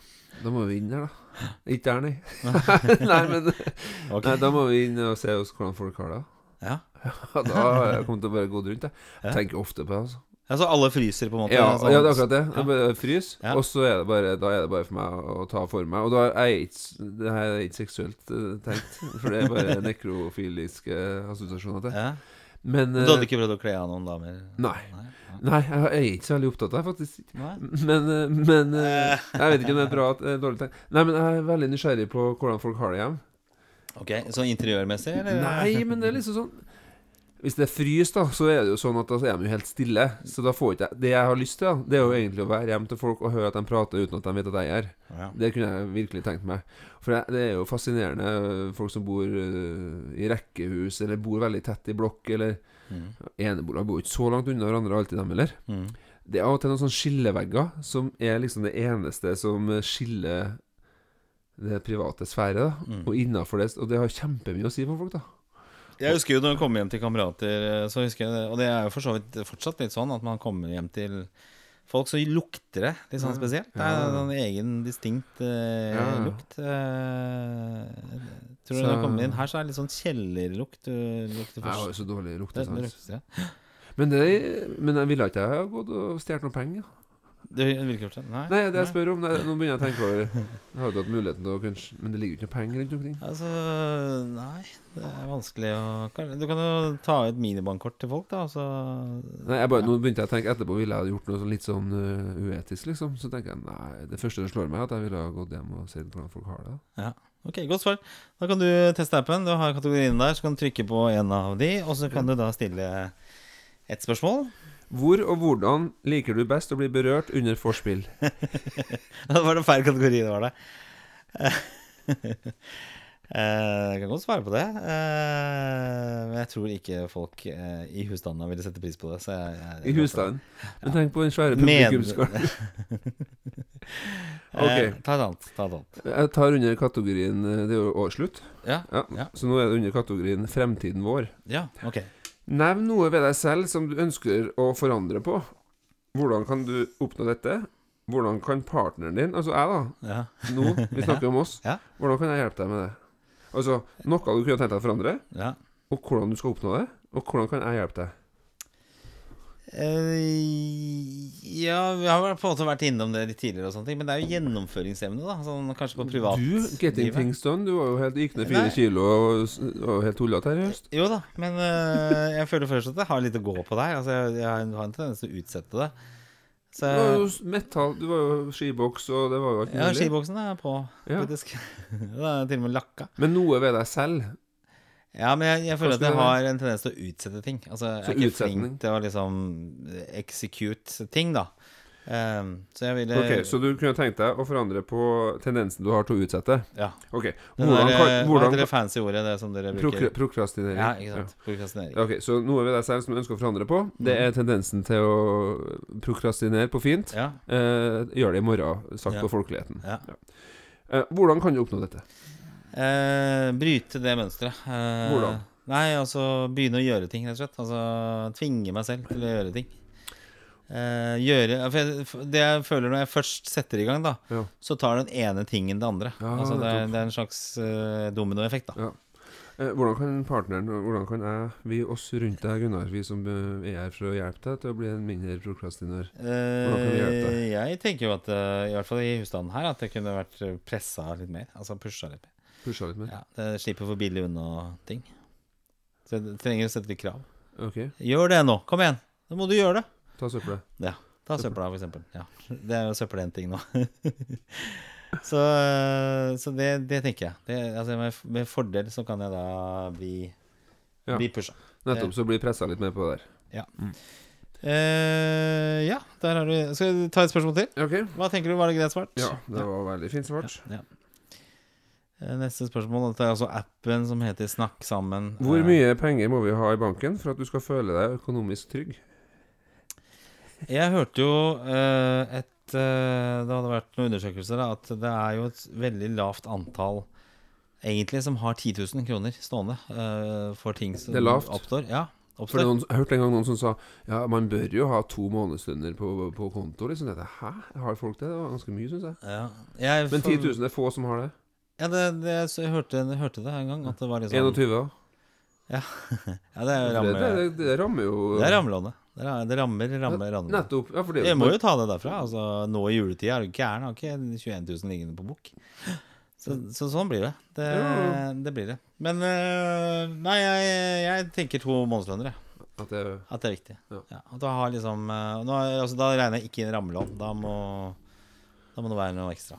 B: Da må vi inn her, da. Ikke der, nei. nei, men
A: okay.
B: nei, Da må vi inn og se oss hvordan folk har det.
A: Ja.
B: Da har jeg til å bare gå rundt. Jeg
A: Ja.
B: tenker ofte på det. altså
A: Altså alle fryser, på en måte?
B: Ja,
A: sånn-
B: ja, det er akkurat det.
A: Ja.
B: Jeg frys,
A: Ja.
B: og så er det bare Da er det bare for meg å ta for meg. Og da er jeg ikke Det her er ikke seksuelt eh, tenkt, for det er bare nekrofiliske assosiasjoner til.
A: Ja.
B: Men
A: Du hadde
B: eh,
A: ikke prøvd å kle av noen damer?
B: Nei.
A: Nei.
B: Nei, jeg er ikke så veldig opptatt av det, faktisk. Men, eh, men eh, Jeg vet ikke om det er bra eller dårlig tegn. Nei, men jeg er veldig nysgjerrig på hvordan folk har det hjemme.
A: Ok, Sånn interiørmessig, eller?
B: Nei, men det er liksom sånn Hvis det fryser, frys, da, så er det jo sånn at da er de jo helt stille. Så da får ikke jeg Det jeg har lyst til, da, det er jo egentlig å være hjemme til folk og høre at de prater uten at de vet at jeg er her.
A: Ja.
B: Det kunne jeg virkelig tenkt meg. For det, er jo fascinerende øh, folk som bor øh, i rekkehus, eller bor veldig tett i blokk, eller
A: Mm.
B: Eneboere bor ikke så langt unna hverandre alltid, dem heller.
A: Mm.
B: Det er av og til noen sånne skillevegger som er liksom det eneste som skiller det private sfære, da.
A: Mm.
B: Og innafor det Og det har kjempemye å si for folk, da.
A: Jeg husker jo når jeg kom hjem til kamerater, så husker jeg og det er jo for så vidt fortsatt litt sånn at man kommer hjem til folk, så lukter det litt sånn spesielt. Det er en sånn egen distinkt eh, lukt. Eh, tror du når jeg kommer inn her, så er det litt sånn kjellerlukt. du lukter
B: Jeg har jo så dårlig luktesans.
A: ja.
B: Men, det, men jeg ville ikke jeg ha gått og stjålet noen penger.
A: Det Nei.
B: Nei, det jeg spør om det, Nå begynner jeg å tenke over Jeg har jo hatt muligheten til å kanskje Men det ligger jo ikke noe penger rundt omkring.
A: Altså, nei, det er vanskelig å Du kan jo ta ut minibankkort til folk, da. Så,
B: Nei, jeg bare, Nå begynte jeg å tenke etterpå Ville jeg gjort noe sånn litt sånn uh, uetisk, liksom. Så tenker jeg nei Det første som slår meg, er at jeg ville ha gått hjem og sett hvordan folk har det.
A: ok, godt svar. Da kan du teste appen. Du har kategorien der, så kan du trykke på en av de, og så kan du da stille et spørsmål.
B: Hvor og hvordan liker du best å bli berørt under vorspiel?
A: det var det feil kategori, det var det. Eh, Jeg kan godt svare på det. Eh, Men jeg tror ikke folk eh, i husstanden ville sette pris på det. Så jeg, jeg,
B: I husstanden? Men tenk på den svære publikumsskaren.
A: Eh, Ta et annet. Ta et annet.
B: Jeg tar under kategorien Det er jo årsslutt.
A: Ja,
B: Ja.
A: Ja.
B: Så nå er det under kategorien Fremtiden vår.
A: ja, ok.
B: Nevn noe ved deg selv som du ønsker å forandre på. Hvordan kan du oppnå dette? Hvordan kan partneren din, altså jeg da,
A: Ja.
B: nå, vi snakker om oss,
A: Ja.
B: hvordan kan jeg hjelpe deg med det? Altså, noe du kunne tenkt deg å forandre,
A: ja.
B: og hvordan du skal oppnå det, og hvordan kan jeg hjelpe deg?
A: Eh, ja, vi har på en måte vært innom det litt tidligere, og sånne ting men det er jo gjennomføringsevne, da. Sånn, kanskje på privat
B: Du, getting things done, du var jo helt gikk ned fire kilo og var helt tullete her i høst.
A: Jo da, men eh, jeg føler først at jeg har litt å gå på der. Altså, jeg, jeg har en tendens til å utsette det. Så
B: Du var jo metall, du var jo skiboks, og det var jo alt
A: ja, skiboksen er på,
B: Ja.
A: faktisk. det er til og med lakka.
B: Men noe ved deg selv.
A: Ja, men jeg, jeg føler at jeg har en tendens til å utsette ting. Altså, jeg er ikke
B: utsetning.
A: flink til å liksom execute ting, da. Um, så jeg ville
B: Ok, Så du kunne tenkt deg å forandre på tendensen du har til å utsette?
A: Ja.
B: Ok, hvordan
A: der,
B: kan,
A: eh, Hva heter det fancy ordet det som dere bruker?
B: Prokrastinering.
A: Ja, ikke sant. Prokrastinering.
B: Ja. Ok, Så noe ved deg selv som du ønsker å forandre på, det
A: Mhm.
B: er tendensen til å prokrastinere på fint.
A: Ja.
B: Eh, gjør det i morgen, sagt
A: Ja.
B: på folkeligheten.
A: ja.
B: Eh, hvordan kan du oppnå dette?
A: Eh, bryte det mønsteret. Eh,
B: Hvordan?
A: Nei, altså begynne å gjøre ting, rett og slett. Altså tvinge meg selv til å gjøre ting. Eh, gjøre jeg, Det jeg føler når jeg først setter i gang, da,
B: Ja.
A: så tar den ene tingen det andre.
B: Ja,
A: altså det, er, det er en slags uh, dominoeffekt, da.
B: Ja. Eh, hvordan kan partneren, hvordan kan jeg, vi oss rundt deg, Gunnar, vi som eh, er her for å hjelpe deg til å bli en mindre prokrastinør Hvordan kan vi hjelpe
A: deg? jeg tenker jo at eh, i hvert fall i husstanden her at det kunne vært pressa litt mer. Altså pusha litt mer.
B: Pusha litt mer?
A: Ja, det slipper for billig unna ting. Så jeg trenger å sette litt krav.
B: Ok,
A: Gjør det nå! Kom igjen! Nå må du gjøre det.
B: ta søppelet.
A: Ta
B: Søppel.
A: søpla, for eksempel. Ja. Det er jo søppel en ting nå. så eh, så det, det tenker jeg. Det, altså med, med fordel så kan jeg da bli,
B: Ja.
A: bli pusha.
B: Nettopp, så blir pressa litt mer på det der.
A: Eh, ja, der har du Skal vi ta et spørsmål til?
B: Ok.
A: Hva tenker du? Var det greit svart?
B: Ja, det var veldig fint svart.
A: Ja, ja. Eh, Neste spørsmål. Dette er altså appen som heter Snakk sammen.
B: Hvor
A: Eh,
B: mye penger må vi ha i banken for at du skal føle deg økonomisk trygg?
A: Jeg hørte jo eh, et Det hadde vært noen undersøkelser at det er jo et veldig lavt antall egentlig som har 10 000 kroner stående for ting som
B: Det er lavt.
A: oppstår. Ja,
B: For
A: oppstår.
B: noen, jeg hørte en gang noen som sa Ja, man bør jo ha to månedsstunder på, på konto. Liksom. Hæ? Har folk det? Det var ganske mye, syns jeg.
A: Ja. Jeg,
B: Men 10 000 er få som har det.
A: Ja, det, det, så jeg, hørte, jeg hørte det en gang. At det var liksom
B: 21, da.
A: Ja, det er
B: Det,
A: ramme,
B: det, det, det rammer jo
A: det er rammelånet. Det, er, rammer, rammer, rammer.
B: Nettopp. Ja, for det,
A: Jeg må jo ta det derfra. Altså, nå i juletida er du gæren. Har ikke 21 000 liggende på bok. Så, så sånn blir det. Det,
B: Ja.
A: det blir det. Men øh, nei, jeg, jeg tenker to månedslønner, jeg.
B: At det,
A: At det er viktig.
B: Ja.
A: Ja, har liksom øh, nå, altså, Da regner jeg ikke inn rammelån. Da må, da må det være noe ekstra.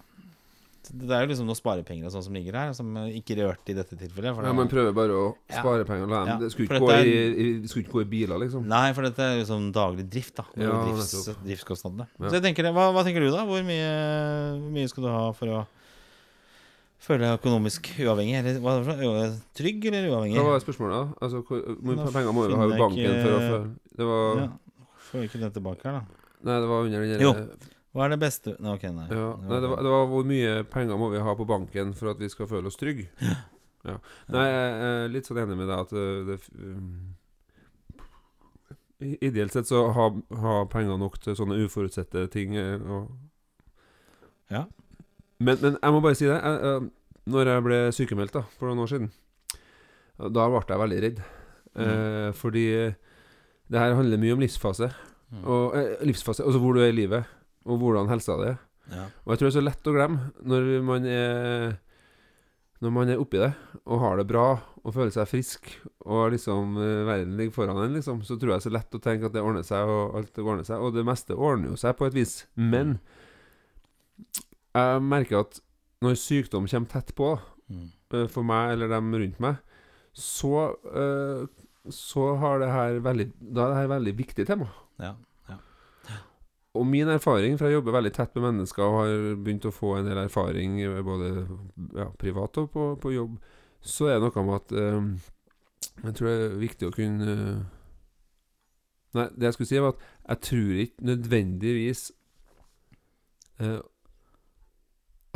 A: Det er jo liksom noen sparepenger og sånn som ligger her, som ikke rørte i dette tilfellet. For
B: ja, Man prøver bare å
A: Ja.
B: spare penger. la dem-
A: Ja,
B: Det skulle ikke, gå i,
A: er-
B: i, det skulle ikke gå i biler, liksom.
A: Nei, for dette er liksom daglig drift, da.
B: Ja,
A: drifts, driftskostnadene.
B: Ja.
A: Så jeg tenker hva, hva tenker du, da? Hvor mye, hvor mye skal du ha for å føle deg økonomisk uavhengig? Eller hva det? Trygg eller uavhengig?
B: Hva var spørsmålet, da? Altså, hvor mye penger må du ha i banken
A: ikke-
B: for å føle Det var
A: Ja. Får ikke den tilbake her, da.
B: Nei, det var under den
A: Jo. Hva er det beste Nei, ok, nei.
B: Ja, nei, det var, det var hvor mye penger må vi ha på banken for at vi skal føle oss trygge. Ja. Nei, jeg er litt sånn enig med deg at uh, det um, Ideelt sett så ha, ha penger nok til sånne uforutsette ting. eh, Og
A: Ja.
B: men, men jeg må bare si det. Jeg, eh, når jeg ble sykemeldt da for noen år siden, da ble jeg veldig redd. Eh, fordi eh, det her handler mye om livsfase.
A: Mm.
B: Og, eh, livsfase, altså hvor du er i livet, og hvordan helsa di er.
A: Ja.
B: Og jeg tror det er så lett å glemme når man er Når man er oppi det og har det bra og føler seg frisk, og liksom eh, verden ligger foran en, liksom, så tror jeg det er så lett å tenke at det ordner seg, og alt det ordner seg. Og det meste ordner jo seg på et vis. Men jeg merker at når sykdom kommer tett på,
A: Mm.
B: eh, for meg eller dem rundt meg, så eh, Så har det her veldig Da er det her veldig viktig tema.
A: Ja.
B: Og min erfaring, for jeg jobber veldig tett med mennesker og har begynt å få en del erfaring eh, både ja, privat og på, på jobb, så er det noe med at um, Jeg tror det er viktig å kunne Nei, det jeg skulle si, var at jeg tror ikke nødvendigvis uh,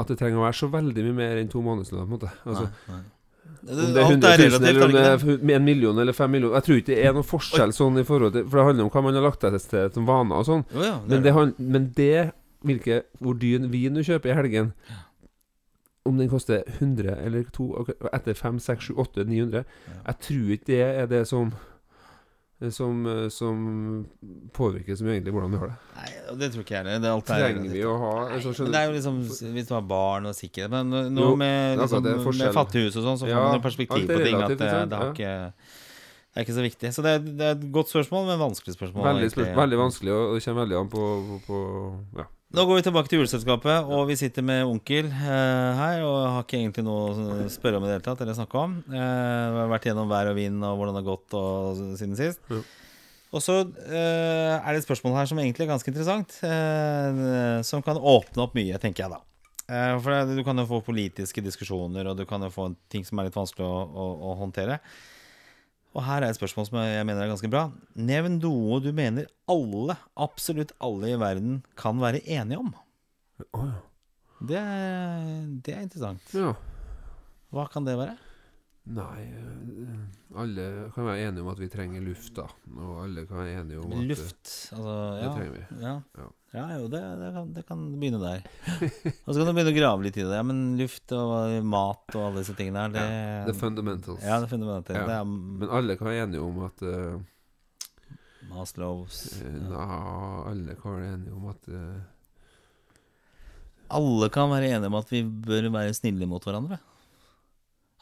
B: at det trenger å være så veldig mye mer enn to månedslønner, på en måte. Altså,
A: nei, nei.
B: Om det er 100 000 eller om det er f- en million eller fem millioner Jeg tror ikke det er noen forskjell sånn i forhold til For det handler om hva man har lagt til som vaner og sånn.
A: Jo, ja, det
B: Men det, han- men det hvilke, Hvor dyr vin du kjøper i helgen Om den koster 100 eller 2 Etter 5, 6, 7, 8, 900
A: Ja.
B: Jeg tror ikke det er det som Som, eh, som påvirker så mye egentlig hvordan vi har det.
A: Nei, det tror ikke jeg heller. Det alt er
B: Trenger vi å ha altså, skjønner
A: det er jo liksom Hvis du har barn og sikkerhet Men nå-
B: Jo,
A: med,
B: er
A: liksom, med fattighus og sånn, så får
B: Ja,
A: man perspektiv
B: er
A: på ting. At det, det, har ikke, det er ikke så viktig. Så det er, det er et godt spørsmål, men vanskelig spørsmål.
B: Veldig, spørsmål, veldig vanskelig, og det kommer veldig an på, på, på Ja.
A: Nå går vi tilbake til juleselskapet, og vi sitter med onkel eh, her. Og har ikke egentlig noe å spørre om i det hele tatt, eller snakke om. Eh, vi har vært gjennom vær og vind og hvordan det har gått og, siden sist.
B: Ja.
A: Og så eh, er det et spørsmål her som egentlig er ganske interessant. Eh, som kan åpne opp mye, tenker jeg da. Eh, for du kan jo få politiske diskusjoner, og du kan jo få ting som er litt vanskelig å, å, å håndtere. Og her er et spørsmål som jeg mener er ganske bra. Nevn noe du mener alle, absolutt alle i verden kan være enige om.
B: Oh, ja.
A: Det, er- det er interessant.
B: ja.
A: Hva kan det være?
B: Nei eh, Alle kan være enige om at vi trenger luft, da. Og alle kan være enige om at eh,
A: Luft. Altså,
B: Det trenger vi.
A: Ja.
B: Ja.
A: ja, jo, det, det, kan, det kan begynne der. Og så kan du begynne å grave litt i det. Ja, men luft og mat og alle disse tingene her, det
B: The fundamentals.
A: Ja, det er fundamentalt.
B: Ja.
A: Er
B: Men alle kan være enige om at uh,
A: Maslows ja.
B: Nja, alle kan være enige om at uh,
A: Alle kan være enige om at vi bør være snille mot hverandre.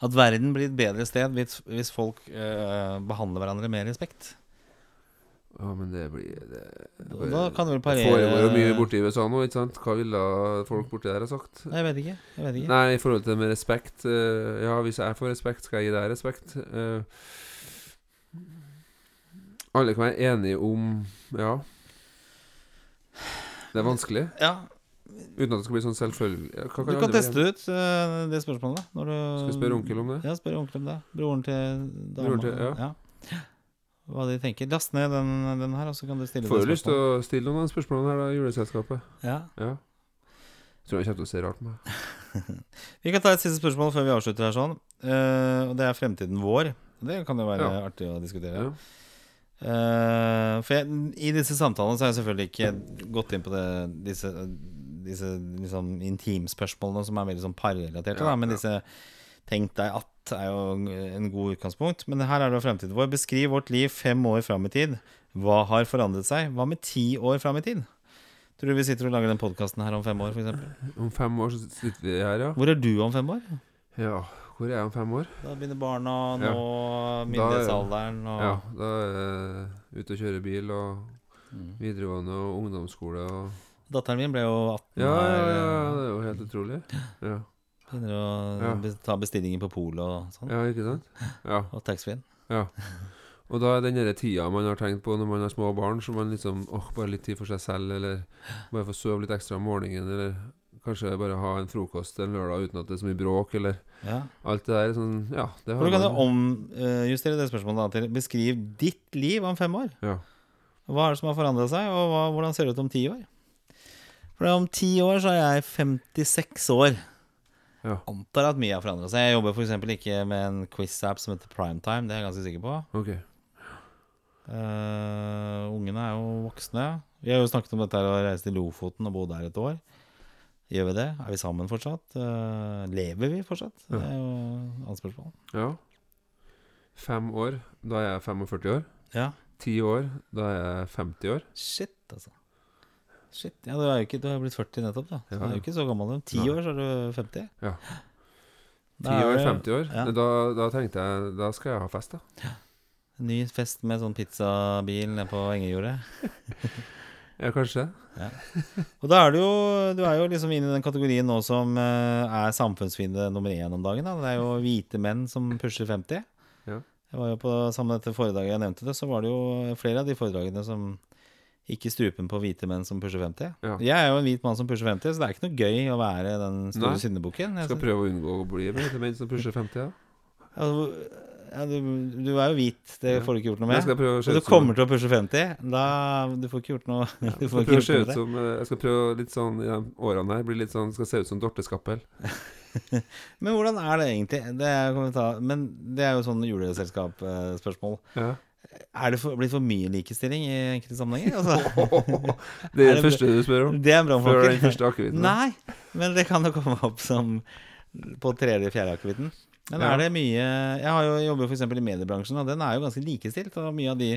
A: At verden blir et bedre sted hvis, hvis folk eh, behandler hverandre med respekt.
B: Ja, men det blir det,
A: Da, da kan du vel
B: Det
A: parere
B: foregår jo mye borti USA nå, ikke sant? Hva ville folk borti der ha sagt?
A: Nei, Jeg vet ikke. Jeg vet ikke.
B: Nei, i forhold til det med respekt eh, Ja, hvis jeg får respekt, skal jeg gi deg respekt. Eh, Alle kan være enige om Ja. Det er vanskelig.
A: Ja,
B: Uten at det skal bli sånn selvfølgelig ja,
A: Du kan teste ut uh, det spørsmålet. Når du,
B: Skal vi spørre onkel om det?
A: Ja, spør onkel om det. Broren til dama.
B: Til- ja.
A: Hva de tenker. Last ned den, den her, og så kan du stille
B: Får jo lyst til å stille noen av de spørsmålene her, da, juleselskapet.
A: Ja.
B: Ja. Tror han kommer til å se rart på meg.
A: Vi kan ta et siste spørsmål før vi avslutter her sånn. Uh, og det er fremtiden vår. Det kan jo være
B: Ja.
A: artig å diskutere.
B: Ja.
A: Uh, for jeg, i disse samtalene så har jeg selvfølgelig ikke gått inn på det, disse, disse liksom intimspørsmålene som er veldig sånn parrelaterte.
B: Ja,
A: men disse Tenk deg at er jo en god utgangspunkt. Men her er det jo fremtiden vår. Beskriv vårt liv fem år fram i tid. Hva har forandret seg? Hva med ti år fram i tid? Tror du vi sitter og lager den podkasten her om fem år, f.eks.?
B: Om fem år så sitter vi her, ja.
A: Hvor er du om fem år?
B: Ja, hvor er jeg om fem år?
A: Da begynner barna å nå
B: Ja.
A: myndighetsalderen og
B: Ja, da er jeg ute og kjører bil og
A: Mm.
B: videregående og ungdomsskole og
A: Datteren min ble jo 18
B: Ja, ja,
A: her.
B: ja,
A: eh,
B: det er jo helt utrolig. Ja,
A: Begynner å
B: Ja.
A: be- ta bestillinger på polet og sånn.
B: ja ikke sant? Ja.
A: Og taxfree-en.
B: ja. Og da er den derre tida man har tenkt på når man har små barn, så man liksom åh, bare litt tid for seg selv, eller bare få sove litt ekstra om morgenen, eller kanskje bare ha en frokost en lørdag uten at det er så mye bråk, eller
A: Ja.
B: alt det der. Sånn, ja, det
A: For du kan jo
B: man-
A: omjustere det spørsmålet da til Beskriv ditt liv om fem år.
B: Ja.
A: Hva er det som har forandra seg, og hva, hvordan ser det ut om ti år? For om ti år så er jeg 56 år.
B: Ja.
A: Antar at mye har forandra seg. Jeg jobber f.eks. ikke med en quiz-app som heter Primetime. Det er jeg ganske sikker på.
B: Okay.
A: Uh, ungene er jo voksne. Vi har jo snakket om dette her å reise til Lofoten og bo der et år. Gjør vi det? Er vi sammen fortsatt? Uh, lever vi fortsatt?
B: Ja.
A: Det er jo et annet spørsmål.
B: Ja. Fem år, da er jeg 45 år.
A: Ja.
B: Ti år, da er jeg 50 år.
A: Shit, altså. Shit, ja, Du er jo ikke, du har blitt 40 nettopp, da. Så
B: Ja,
A: du er jo ikke så gammel. Om ti år så er du 50.
B: Ja. Ti år, 50 år.
A: ja.
B: Da, da tenkte jeg Da skal jeg ha fest, da.
A: Ja. ny fest med sånn pizzabil nede på Engejordet.
B: Ja, kanskje.
A: Og da er du jo Du er jo liksom inne i den kategorien nå som eh, er samfunnsfiende nummer én om dagen. Da. Det er jo hvite menn som pusher 50.
B: Ja.
A: Jeg var jo på Sammen med dette foredraget jeg nevnte det, så var det jo flere av de foredragene som gikk i strupen på hvite menn som pusher 50.
B: Ja.
A: Jeg er jo en hvit mann som pusher 50, så det er ikke noe gøy å være den store
B: Nei.
A: syndebukken. Jeg
B: Skal
A: synes-
B: prøve å unngå å bli til menn som pusher 50. Ja.
A: Altså, ja, du, du er jo hvit, det
B: Ja.
A: får du ikke gjort noe
B: jeg
A: med. Og du kommer til å pushe 50. Da Du får ikke gjort noe. Du
B: jeg
A: får
B: skal
A: ikke
B: prøve å som eh, Jeg skal prøve litt sånn i de årene her bli litt sånn Skal se ut som Dorte Skappel.
A: Men hvordan er det egentlig? Det er, men det er jo sånn juleselskap-spørsmål.
B: Ja.
A: Er det for, blitt for mye likestilling i enkelte sammenhenger? Altså,
B: Det
A: Er
B: det første du spør om?
A: det er en
B: Før den første akevitten?
A: Nei, men det kan jo komme opp som på tredje-fjerde akevitten. Men
B: Ja.
A: er det mye Jeg har jo jobber f.eks. i mediebransjen, og den er jo ganske likestilt. Og mye av de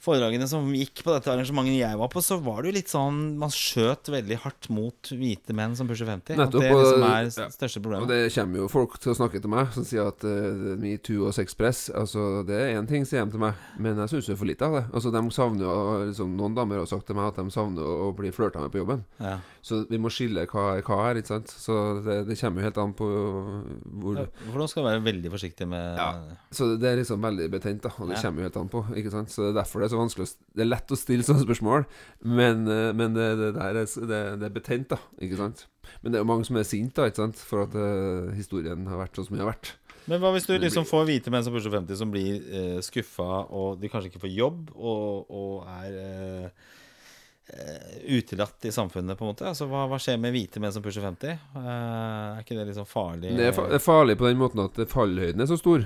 A: foredragene som gikk på dette arrangementet jeg var på, så var det jo litt sånn Man skjøt veldig hardt mot hvite menn som pusher 50.
B: Nettopp,
A: det liksom er
B: ja.
A: største problemet.
B: Og det kommer jo folk til å snakke til meg som sier at uh, metoo og sexpress Altså, det er én ting, sier de til meg, men jeg syns er for lite av det. Altså, de savner jo liksom, Noen damer har sagt til meg at de savner å bli flørta med på jobben.
A: Ja.
B: Så vi må skille hva er hva her, ikke sant. Så det, det kommer jo helt an på hvor
A: Ja, For nå skal du være veldig forsiktig med
B: Ja. Så det er liksom veldig betent, da. Og det kommer jo helt an på. Ikke sant? Så det er derfor det er så vanskelig Det er lett å stille sånne spørsmål, men, eh, men det, det er, det, er betent, da. Ikke sant? Men det er jo mange som er sinte, ikke sant? For at uh, historien har vært sånn som den har vært.
A: Men hva hvis du liksom får hvite menn som pusher 50, som blir eh, skuffa, og de kanskje ikke får jobb, og, og er eh, eh, utelatt i samfunnet, på en måte? Altså, hva, hva skjer med hvite menn som pusher 50? Eh, er ikke det liksom farlig?
B: Det fa det er farlig på den måten at fallhøyden er så stor.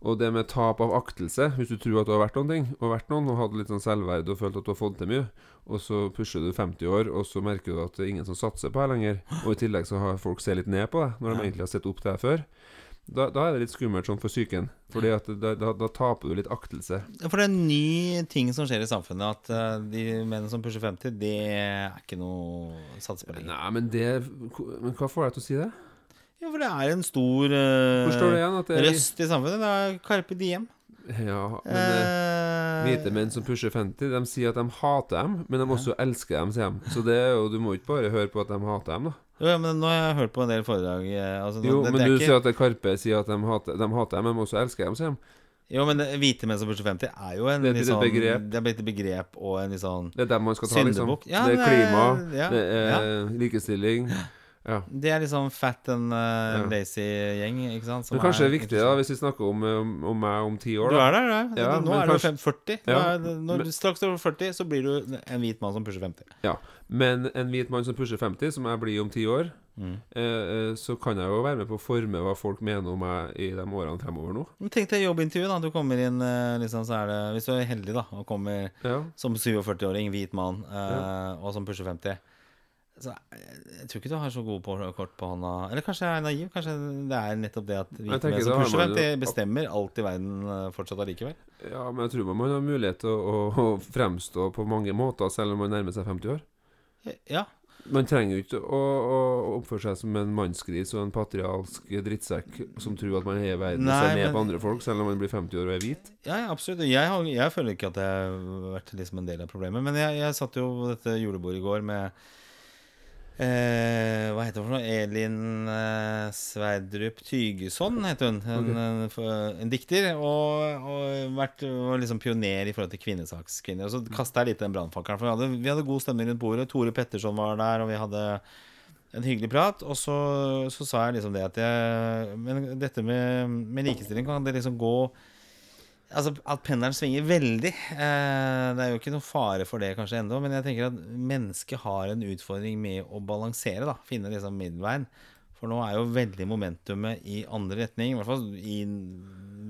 B: Og det med tap av aktelse, hvis du tror at du har vært noen ting, og vært noen, og hatt litt sånn selvverd og følt at du har fått til mye, og så pusher du 50 år, og så merker du at det er ingen som satser på deg lenger, og i tillegg så har folk sett litt ned på deg, når de egentlig har sett opp til deg før, da, da er det litt skummelt sånn for psyken. Fordi at da, da, da taper du litt aktelse.
A: For det er en ny ting som skjer i samfunnet, at eh, de menn som pusher 50, det er ikke noe å satse på lenger.
B: Nei, men det Men hva får deg til å si det?
A: Ja, for det er en stor
B: uh, det
A: røst i samfunnet. Det er Carpe Diem.
B: Ja, men det,
A: Eh,
B: Hvite menn som pusher 50, de sier at de hater dem, men de også elsker dem, sier de. Så det jo, du må ikke bare høre på at de hater dem, da.
A: Jo, ja, men nå har jeg hørt på en del foredrag eh, altså,
B: Jo,
A: det,
B: men
A: det
B: du
A: ikke,
B: sier at Karpe sier at de hater, de hater dem, men de også elsker dem, sier de.
A: Jo, men hvite menn som pusher 50 er jo en
B: Det er
A: sånn
B: begrep.
A: Det er blitt et begrep og en sånn
B: skal ta, liksom.
A: Ja,
B: det er- klima,
A: ja,
B: det er
A: ja.
B: likestilling. Ja.
A: Det er liksom fat and uh, lazy gjeng, ikke sant? som
B: Men kanskje det er
A: er
B: viktig, da, hvis vi snakker om, om, om meg om ti år,
A: Du er der, du.
B: Ja,
A: nå
B: er
A: er du
B: kanskje-
A: 40. Du
B: Ja,
A: er, når du straks over 40, så blir du en hvit mann som pusher 50.
B: Ja. Men en hvit mann som pusher 50, som jeg blir om ti år,
A: Mm.
B: eh, eh, så kan jeg jo være med på å forme hva folk mener om meg i de årene fremover nå.
A: Men Tenk deg jobbintervju. da Du kommer inn eh, liksom, så er det, Hvis du er heldig da og kommer
B: Ja.
A: som 47-åring, hvit mann, eh, og som pusher 50 så jeg, jeg tror ikke du har så gode på, kort på hånda. Eller kanskje jeg er naiv? Kanskje det er nettopp det at vi som pusher
B: man jo-
A: 50, bestemmer alt i verden eh, fortsatt allikevel.
B: ja, men jeg tror man har mulighet til å, å, fremstå på mange måter, selv om man nærmer seg 50 år.
A: Ja.
B: Man trenger jo ikke å, å oppføre seg som en mannsgris og en patrialsk drittsekk som tror at man er i verden og ser ned
A: men-
B: på andre folk, selv om man blir 50 år og er hvit.
A: Ja, ja, absolutt. Jeg, har, jeg føler ikke at jeg har vært liksom en del av problemet. Men jeg, jeg satt jo på dette julebordet i går med eh, Hva heter hun for noe? Elin eh, Sverdrup Tygeson, heter hun. En,
B: okay.
A: en, en dikter. Og, og vært var liksom pioner i forhold til kvinnesakskvinner. Og så kasta jeg litt den brannfakkelen. For vi hadde, vi hadde god stemning rundt bordet. Tore Petterson var der, og vi hadde en hyggelig prat. Og så, så sa jeg liksom det at jeg Men dette med, med likestilling, kan det liksom gå Altså At pendelen svinger veldig. Eh, det er jo ikke noe fare for det kanskje ennå, men jeg tenker at mennesket har en utfordring med å balansere. da Finne liksom middelveien. For nå er jo veldig momentumet i andre retning, i hvert fall i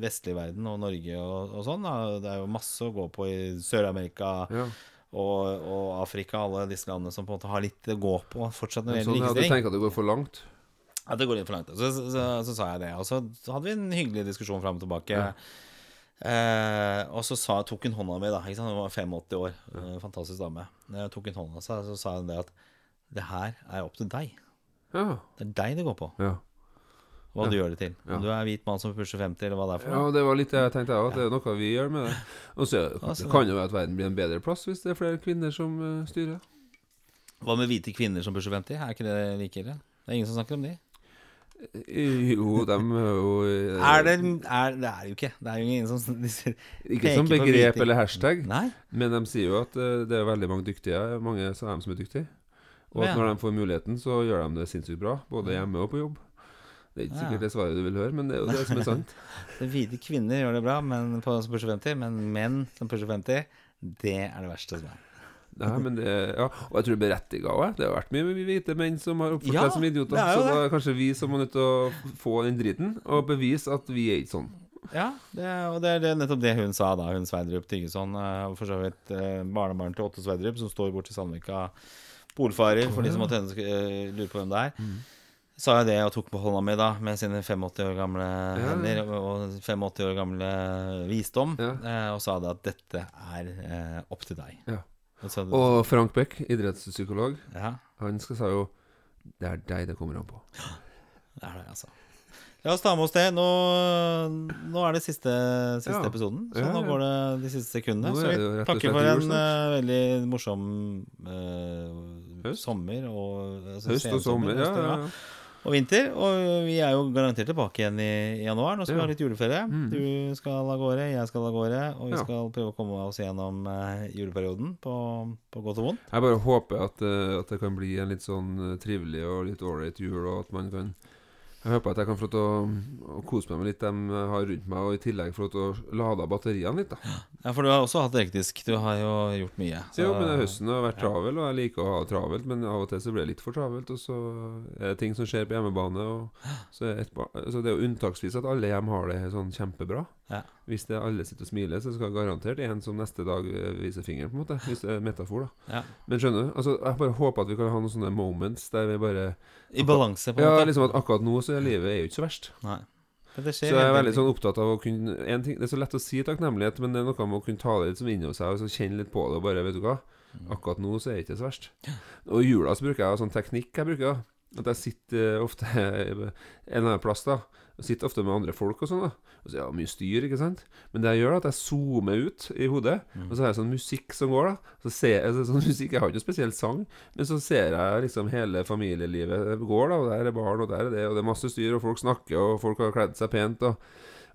A: vestlig verden og Norge og, og sånn. Da. Det er jo masse å gå på i Sør-Amerika
B: Ja.
A: og, og Afrika, alle disse landene som på en måte har litt å gå på fortsatt når det
B: Sånn
A: gjelder
B: at du
A: likestilling.
B: tenker at det går for langt.
A: Ja, det går litt for langt. Så, så, så, så sa jeg det. Og så hadde vi en hyggelig diskusjon fram og tilbake.
B: Ja.
A: Eh, og så sa, tok hun hånda mi, da. Ikke sant? Hun var 85 år. en fantastisk dame. Jeg tok hun hånda, seg, så sa hun det at det her er opp til deg.
B: Ja.
A: Det er deg det går på.
B: ja.
A: Hva
B: Ja.
A: du gjør det til. Om du er hvit mann som pusher 50, eller hva det er for
B: Ja, det var litt det jeg tenkte òg, at det er noe vi gjør med det. Og så det kan jo være at verden blir en bedre plass hvis det er flere kvinner som eh, styrer.
A: Hva med hvite kvinner som pusher 50? Er ikke det like ille? Det er ingen som snakker om de.
B: Eh, Jo, dem er jo eh,
A: Er det er, Det er jo ikke. Det er jo ingen som de
B: Ikke som begrep eller hashtag,
A: Nei.
B: men de sier jo at eh, det er veldig mange dyktige. Mange av dem som er dyktige. Og at når de får muligheten, så gjør de det sinnssykt bra. Både hjemme og på jobb. Det er ikke sikkert det svaret du vil høre, men det er jo det som er sant.
A: Hvite kvinner gjør det bra men på som pusher 50, men menn som pusher 50, det er det verste som er.
B: Nei, men det, ja. Og jeg tror det er berettiga òg. Det har vært mye hvite menn som har oppført
A: Ja,
B: som idioter.
A: er
B: Så
A: det.
B: er kanskje vi som må nødt til å få den driten, og bevise at vi er ikke sånn.
A: Ja, det, og det er det, nettopp det hun sa da, hun Sverdrup Tyggeson. eh, Og for så vidt eh, barnebarn til Otto Sverdrup, som står borti Sandvika. Polfarer, for de som måtte ønske, lurer lure på hvem det er. Sa jeg det og tok på hånda mi da med sine 85 år gamle hender og og 85 år gamle visdom,
B: Ja.
A: eh, og sa det at dette er eh, opp til deg.
B: Ja.
A: Og
B: Frank Beck, idrettspsykolog,
A: ja,
B: han skal sa jo Det er deg det kommer an på.
A: Ja, det er det, altså. La oss ta med oss det. Nå, nå er det siste, siste
B: Ja.
A: episoden, så nå går det de siste sekundene. Så vi takker for en eh, veldig morsom
B: uh,
A: sommer og altså,
B: Høst og sommer, ja.
A: høst
B: ja, ja.
A: Og vinter. Og vi er jo garantert tilbake igjen i, januar. Nå skal vi
B: Ja.
A: ha litt juleferie.
B: Mm.
A: Du skal av gårde, jeg skal av gårde. Og vi
B: Ja.
A: skal prøve å komme oss gjennom eh, juleperioden på, på godt og vondt.
B: Jeg bare håper at, eh, at det kan bli en litt sånn eh, trivelig og litt ålreit jul, og at man kan Jeg håper at jeg kan få å, å kose meg med litt dem jeg har rundt meg, og i tillegg få å lade batteriene litt, da.
A: Ja, for du har også hatt det hektisk. Du har jo gjort mye.
B: Så, jo, men høsten har vært travel, og jeg liker å ha det travelt, men av og til så blir det litt for travelt, og så er det ting som skjer på hjemmebane, og så et, så det er jo unntaksvis at alle hjem har det sånn kjempebra.
A: Ja.
B: Hvis det alle sitter og smiler, så skal garantert en som neste dag viser vise fingeren, på en måte. Hvis det er metafor, da.
A: Ja.
B: Men skjønner du? Altså, jeg bare håper at vi kan ha noen sånne moments der vi bare
A: I balanse, på en
B: Ja,
A: måte.
B: liksom at akkurat nå så er livet er jo ikke så verst.
A: Nei.
B: Så jeg er veldig sånn opptatt av å kunne en ting, Det er så lett å si takknemlighet, men det er noe med å kunne ta det litt som inni seg og så kjenne litt på det og bare Vet du hva?
A: Mm.
B: Akkurat nå så er det ikke så verst. Og i jula så bruker jeg sånn teknikk jeg bruker. da At jeg sitter eh, ofte en eller annen plass, da. Og sitter ofte med andre folk og sånn, da. Og så ja, mye styr, ikke sant. Men det jeg gjør, er at jeg zoomer ut i hodet,
A: Mm.
B: og så har jeg sånn musikk som går, da. Så ser jeg altså, sånn musikk Jeg har ikke noe spesiell sang, men så ser jeg liksom hele familielivet går, da. Og der er barn, og der er det, og det er masse styr, og folk snakker, og folk har kledd seg pent, og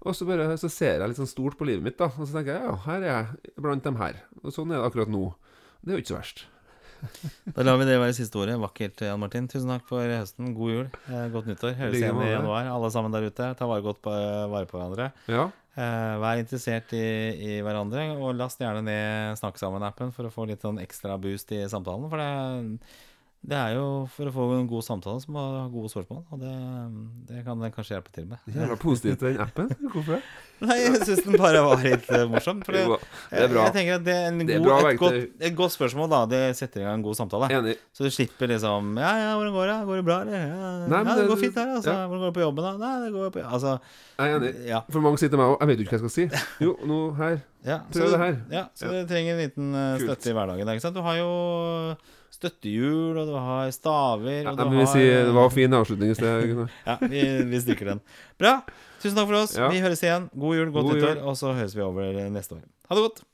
B: Og så, bare, så ser jeg litt sånn stort på livet mitt, da. Og så tenker jeg ja, her er jeg blant dem her. Og sånn er det akkurat nå. Det er jo ikke så verst.
A: Da lar vi det være siste ordet. Vakkert, Jan Martin. Tusen takk for høsten. God jul. Eh, godt nyttår. Høres igjen i januar. Alle sammen der ute, ta vare godt på, vare på hverandre.
B: Ja.
A: Eh, vær interessert i, i hverandre, og last gjerne ned Snakk sammen-appen for å få litt sånn ekstra boost i samtalen. For det, det er jo for å få en god samtale som har gode spørsmål, og det, det kan den kanskje hjelpe til med.
B: Jævla positivt den appen. Hvorfor det?
A: Nei, jeg syns den bare var litt eh, morsom. For det,
B: Det er bra.
A: Jeg tenker at det er, en
B: Det er bra
A: et, godt, et godt spørsmål, da. Det setter i gang en god samtale.
B: Enig.
A: Så du slipper liksom Ja, ja, hvordan går det? Går det bra, eller? Ja,
B: Nei,
A: ja det
B: det-
A: går fint her, altså.
B: ja.
A: Hvordan går det på jobben, da? Nei, det går på Altså,
B: Jeg er enig.
A: ja.
B: For mange sier til meg òg Jeg vet jo ikke hva jeg skal si. Jo, nå her. Prøv det her.
A: Ja, så du trenger en liten eh,
B: Kult.
A: støtte i hverdagen. Ikke sant? Du har jo støttehjul, og du har staver,
B: Ja,
A: du
B: men
A: har
B: Si, det var fin avslutning i sted.
A: Ja, vi, vi stryker den. Bra. Tusen takk for oss.
B: Ja.
A: Vi høres igjen. God jul, godt nyttår, og så høres vi over neste år. Ha det godt.